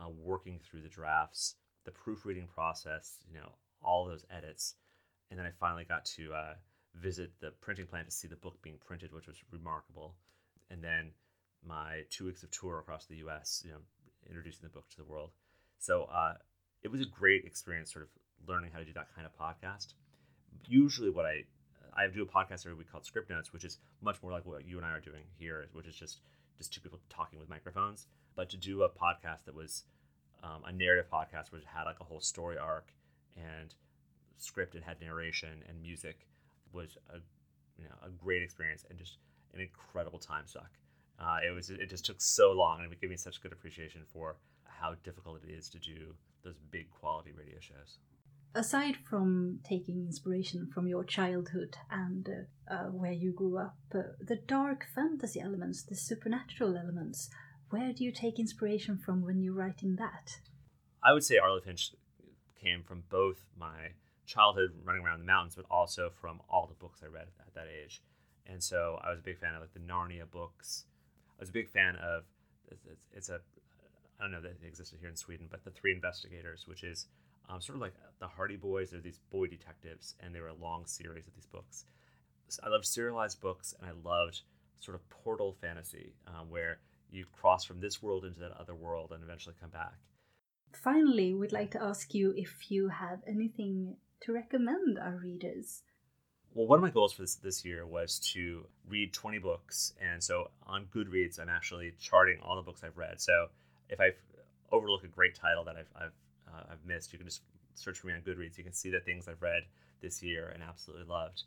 uh, working through the drafts, the proofreading process, you know, all those edits. And then I finally got to uh, visit the printing plant to see the book being printed, which was remarkable. And then my two weeks of tour across the US, you know, introducing the book to the world. So uh, it was a great experience sort of learning how to do that kind of podcast. Usually, what I I do a podcast every week called Script Notes, which is much more like what you and I are doing here, which is just just two people talking with microphones. But to do a podcast that was um, a narrative podcast, which had like a whole story arc and script and had narration and music, was a you know a great experience and just an incredible time suck. Uh, it was it just took so long and it gave me such good appreciation for how difficult it is to do those big quality radio shows. Aside from taking inspiration from your childhood and uh, uh, where you grew up, uh, the dark fantasy elements, the supernatural elements, where do you take inspiration from when you're writing that? I would say Arlo Finch came from both my childhood running around the mountains, but also from all the books I read at that age. And so I was a big fan of like the Narnia books. I was a big fan of it's, it's a I don't know that it existed here in Sweden, but the Three Investigators, which is um, sort of like the Hardy Boys. They're these boy detectives, and they were a long series of these books. So I loved serialized books, and I loved sort of portal fantasy, um, where you cross from this world into that other world and eventually come back. Finally, we'd like to ask you if you have anything to recommend our readers. Well, one of my goals for this this year was to read 20 books, and so on Goodreads, I'm actually charting all the books I've read. So if I overlook a great title that I've, I've uh, I've missed, you can just search for me on Goodreads. You can see the things I've read this year and absolutely loved.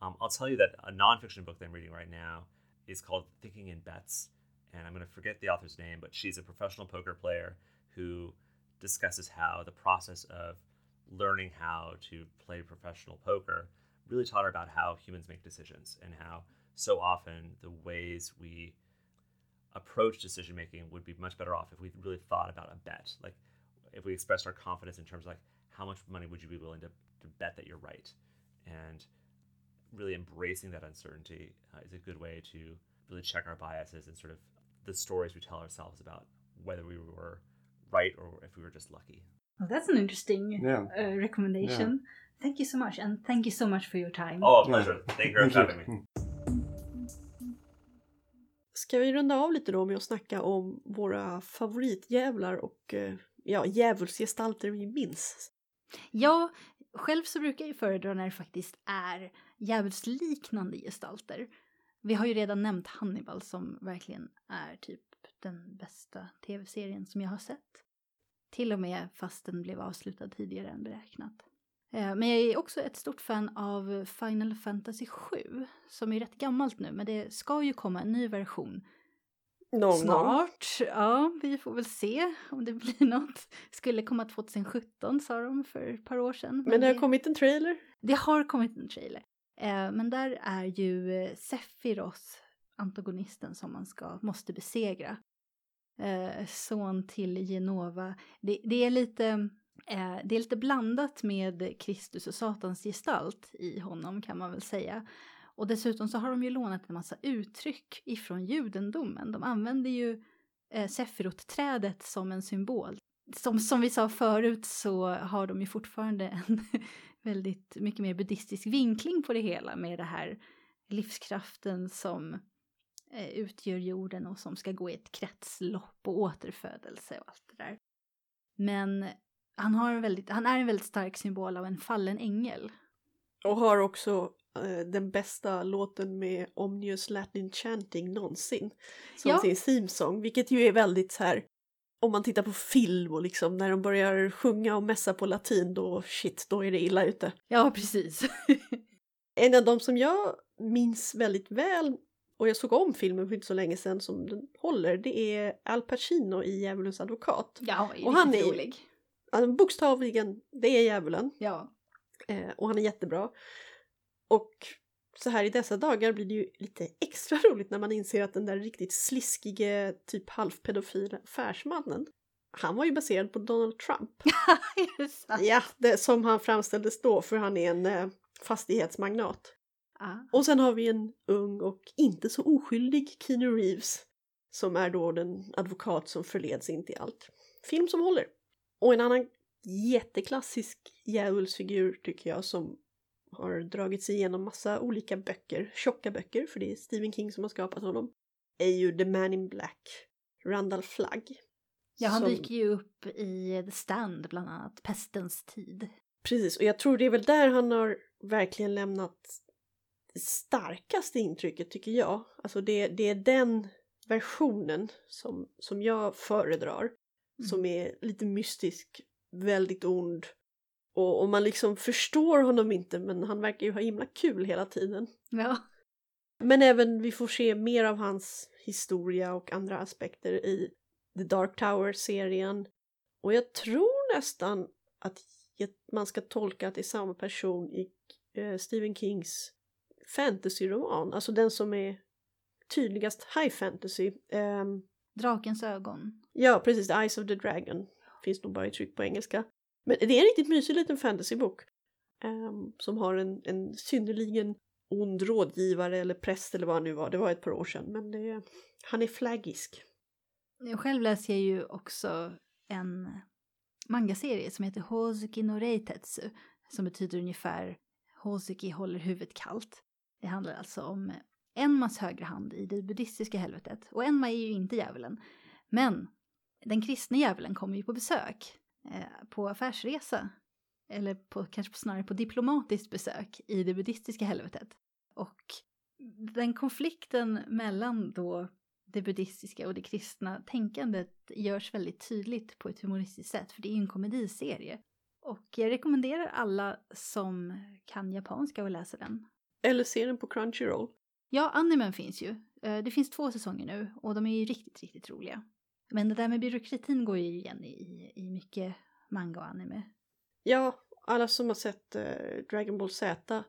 Um, I'll tell you that a nonfiction book that I'm reading right now is called Thinking in Bets, and I'm going to forget the author's name, but she's a professional poker player who discusses how the process of learning how to play professional poker really taught her about how humans make decisions and how so often the ways we approach decision making would be much better off if we really thought about a bet. Like if we expressed our confidence in terms of like how much money would you be willing to, to bet that you're right and really embracing that uncertainty uh, is a good way to really check our biases and sort of the stories we tell ourselves about whether we were right or if we were just lucky well, that's an interesting Yeah. uh, recommendation thank you so much and thank you so much for your time oh pleasure thank you for having me Ska vi runda av lite då med att snacka om våra favoritdjävlar och eh, ja, djävulsgestalter vi minns? Ja, själv så brukar jag ju föredra när det faktiskt är djävulsliknande gestalter. Vi har ju redan nämnt Hannibal som verkligen är typ den bästa tv-serien som jag har sett. Till och med fast den blev avslutad tidigare än beräknat. Eh, Men jag är också ett stort fan av Final Fantasy 7 som är rätt gammalt nu men det ska ju komma en ny version Någon. Snart. Ja, vi får väl se om det blir något. Skulle komma 2017 sa de för ett par år sedan. Men det har kommit en trailer. det har kommit en trailer. Eh, men där är ju Sephiroth antagonisten som man ska, måste besegra. Eh, son till Genova. Det, det är lite... Eh, det är lite blandat med Kristus och Satans gestalt i honom kan man väl säga. Och dessutom så har de ju lånat en massa uttryck ifrån judendomen. De använder ju eh, Sefirot-trädet som en symbol. Som, som vi sa förut så har de ju fortfarande en väldigt mycket mer buddhistisk vinkling på det hela med det här livskraften som utgör jorden och som ska gå i ett kretslopp och återfödelse och allt det där. Men han, har en väldigt, han är en väldigt stark symbol av en fallen ängel. Och har också eh, den bästa låten med Omnius Latin Chanting någonsin. Som Ja. sin themesång, vilket ju är väldigt så här om man tittar på film och liksom när de börjar sjunga och mässa på latin då shit, då är det illa ute. Ja, precis. En av de som jag minns väldigt väl och jag såg om filmen för inte så länge sedan som den håller, det är Al Pacino i Djävulens advokat. ja, Och han är- rolig. Alltså, bokstavligen, det är djävulen. Ja. Eh, och han är jättebra. Och så här i dessa dagar blir det ju lite extra roligt när man inser att den där riktigt sliskige, typ halvpedofila affärsmannen han var ju baserad på Donald Trump. Ja, det, som han framställdes då för han är en eh, fastighetsmagnat. Ja. Och sen har vi en ung och inte så oskyldig Keanu Reeves som är då den advokat som förleds in till allt. Film som håller. Och en annan jätteklassisk djävulsfigur tycker jag som har dragit sig igenom massa olika böcker, tjocka böcker, för det är Stephen King som har skapat honom, är ju The Man in Black, Randall Flagg. Ja, han som- dyker ju upp i The Stand bland annat, Pestens tid. Precis, och jag tror det är väl där han har verkligen lämnat starkaste intrycket tycker jag. Alltså det, det är den versionen som, som jag föredrar. Som är lite mystisk, väldigt ond. Och, och man liksom förstår honom inte men han verkar ju ha himla kul hela tiden. Ja. Men även vi får se mer av hans historia och andra aspekter i The Dark Tower-serien. Och jag tror nästan att man ska tolka att det är samma person i eh, Stephen Kings fantasyroman, alltså den som är tydligast high fantasy. Ehm, Drakens ögon. ja, precis, The Eyes of the Dragon. Finns nog bara i tryck på engelska. Men det är en riktigt mysig liten fantasybok. ehm, som har en, en synnerligen ond rådgivare eller präst eller vad han nu var. Det var ett par år sedan. Men det, han är flaggisk. Jag själv läser jag ju också en mangaserie som heter Hozuki no Reitetsu. Som betyder ungefär Hozuki håller huvudet kallt. Det handlar alltså om Enmas högra hand i det buddhistiska helvetet. Och Enma är ju inte djävulen. Men den kristne djävulen kommer ju på besök. Eh, på affärsresa. Eller på, kanske snarare på diplomatiskt besök i det buddhistiska helvetet. Och den konflikten mellan då det buddhistiska och det kristna tänkandet görs väldigt tydligt på ett humoristiskt sätt, för det är ju en komediserie. Och jag rekommenderar alla som kan japanska att läsa den. Eller ser den på Crunchyroll. Ja, animen finns ju. Eh, Det finns två säsonger nu och de är ju riktigt, riktigt roliga. Men det där med byråkratin går ju igen i, i mycket manga och anime. Ja, alla som har sett eh, Dragon Ball Z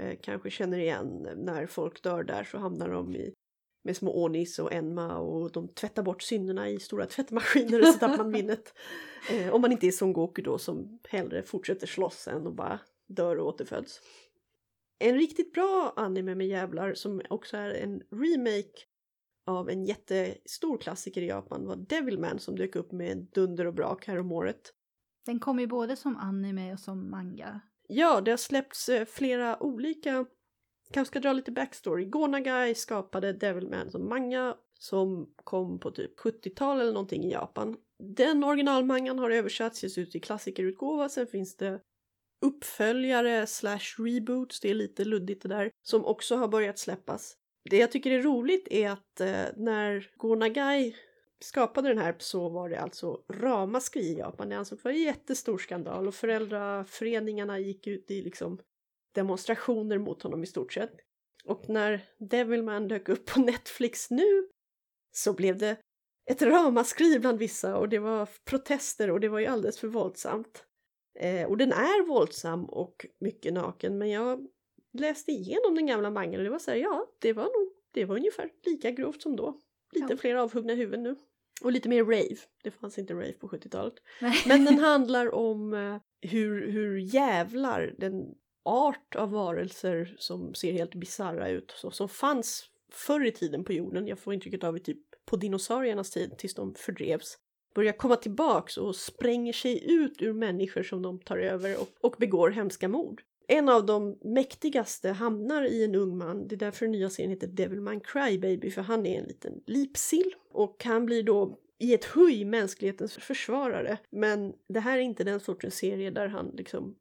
eh, kanske känner igen när folk dör där så hamnar de i med små Onis och Enma och de tvättar bort synderna i stora tvättmaskiner och så tappar man minnet. Eh, om man inte är Son Goku då som hellre fortsätter slåss än och bara dör och återföds. En riktigt bra anime med jävlar som också är en remake av en jättestor klassiker i Japan var Devilman som dök upp med dunder och brak häromåret. Den kommer ju både som anime och som manga. Ja, det har släppts eh, flera olika, kanske ska dra lite backstory. Gonagai skapade Devilman som manga som kom på typ 70-tal eller någonting i Japan. Den originalmangan har översatts, ges ut i klassikerutgåva, sen finns det uppföljare slash reboots, det är lite luddigt det där, som också har börjat släppas. Det jag tycker är roligt är att eh, när Gonagai skapade den här så var det alltså ramaskri i Japan. Det ansågs vara en jättestor skandal och föräldraföreningarna gick ut i liksom demonstrationer mot honom i stort sett. Och när Devilman dök upp på Netflix nu så blev det ett ramaskri bland vissa och det var protester och det var ju alldeles för våldsamt. Eh, och den är våldsam och mycket naken men jag läste igenom den gamla mangeln och det var så här, ja, det var nog, det var ungefär lika grovt som då. Lite Ja. fler avhuggna huvuden nu. Och lite mer rave. Det fanns inte rave på 70-talet. Nej. Men den handlar om eh, hur, hur jävlar den art av varelser som ser helt bizarra ut så, som fanns förr i tiden på jorden, jag får intrycket av i typ på dinosauriernas tid tills de fördrevs, börjar komma tillbaks och spränger sig ut ur människor som de tar över och, och begår hemska mord. En av de mäktigaste hamnar i en ung man, det är därför den nya serien heter Devilman Crybaby, för han är en liten lipsill och han blir då i ett huj mänsklighetens försvarare. Men det här är inte den sortens serie där han liksom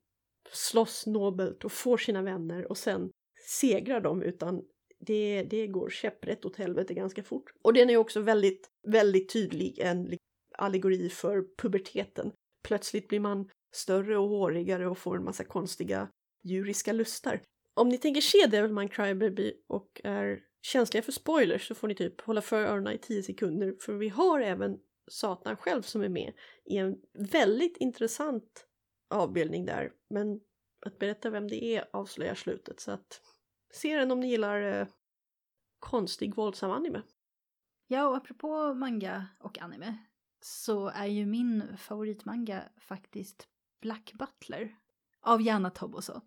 slåss nobelt och får sina vänner och sen segrar dem utan det, det går käpprätt åt helvete ganska fort. Och den är också väldigt, väldigt tydlig en allegori för puberteten. Plötsligt blir man större och hårigare och får en massa konstiga djuriska lustar. Om ni tänker se Devilman Crybaby och är känsliga för spoilers så får ni typ hålla för öronen i 10 sekunder för vi har även Satan själv som är med i en väldigt intressant avbildning där. Men att berätta vem det är avslöjar slutet så att se den om ni gillar eh, konstig våldsam anime. Ja, och apropå manga och anime så är ju min favoritmanga faktiskt Black Butler av Jana Toboso.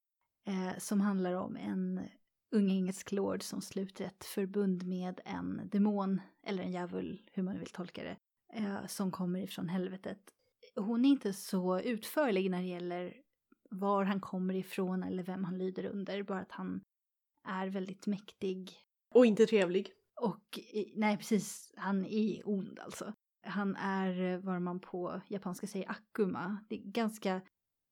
Eh, som handlar om en ung engelsk lord som sluter ett förbund med en demon, eller en djävul, hur man vill tolka det, eh, som kommer ifrån helvetet. Hon är inte så utförlig när det gäller var han kommer ifrån eller vem han lyder under, bara att han är väldigt mäktig. Och inte trevlig. Och nej, precis, han är ond alltså. Han är vad man på japanska säger akuma. Det är ganska,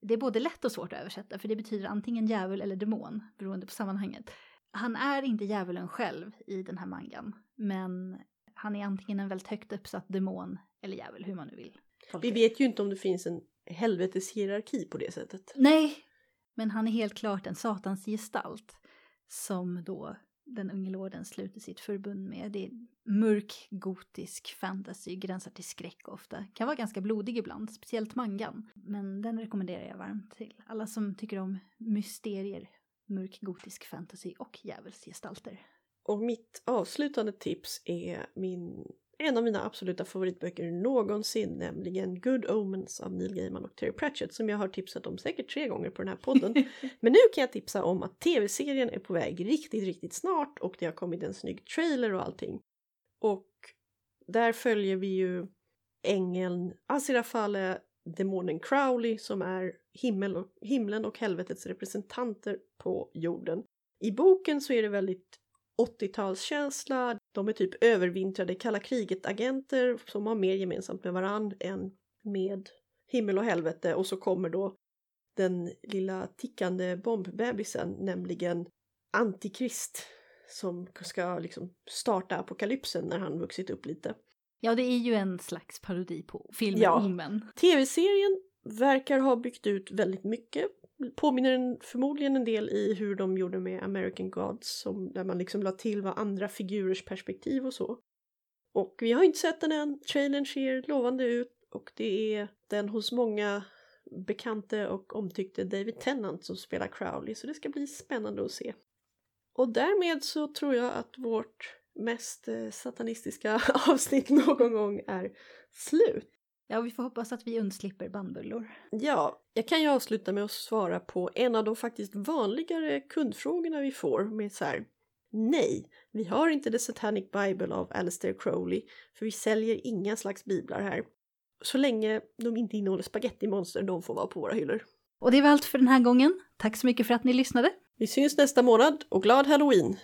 det är både lätt och svårt att översätta för det betyder antingen djävul eller demon beroende på sammanhanget. Han är inte djävulen själv i den här mangan, men han är antingen en väldigt högt uppsatt demon eller djävul, hur man nu vill. Vi vet ju inte om det finns en helveteshierarki på det sättet. Nej, men han är helt klart en satans gestalt som då den unge lorden sluter sitt förbund med. Det är mörk gotisk fantasy, gränsar till skräck ofta. Kan vara ganska blodig ibland, speciellt mangan. Men den rekommenderar jag varmt till alla som tycker om mysterier, mörk gotisk fantasy och djävulsgestalter. Och mitt avslutande tips är min en av mina absoluta favoritböcker någonsin, nämligen Good Omens av Neil Gaiman och Terry Pratchett som jag har tipsat om säkert tre gånger på den här podden. Men nu kan jag tipsa om att tv-serien är på väg riktigt, riktigt snart och det har kommit en snygg trailer och allting. Och där följer vi ju ängeln Asirafale, demonen Crowley som är himmel och, himlen och helvetets representanter på jorden. I boken så är det väldigt 80-talskänsla. De är typ övervintrade kalla kriget-agenter som har mer gemensamt med varann än med himmel och helvete och så kommer då den lilla tickande bombbebisen, nämligen Antikrist som ska liksom starta apokalypsen när han vuxit upp lite. Ja, det är ju en slags parodi på filmen Ja. Omen. Tv-serien verkar ha byggt ut väldigt mycket. Påminner förmodligen en del i hur de gjorde med American Gods, som, där man liksom la till vad andra figurers perspektiv och så. Och vi har inte sett den än. Trailern ser lovande ut och det är den hos många bekante och omtyckte David Tennant som spelar Crowley, så det ska bli spännande att se. Och därmed så tror jag att vårt mest eh, satanistiska avsnitt någon gång är slut. Ja, vi får hoppas att vi undslipper bandbullor. Ja, jag kan ju avsluta med att svara på en av de faktiskt vanligare kundfrågorna vi får med så här Nej, vi har inte The Satanic Bible av Aleister Crowley för vi säljer inga slags biblar här. Så länge de inte innehåller spagettimonster, de får vara på våra hyllor. Och det var allt för den här gången. Tack så mycket för att ni lyssnade. Vi syns nästa månad och glad halloween!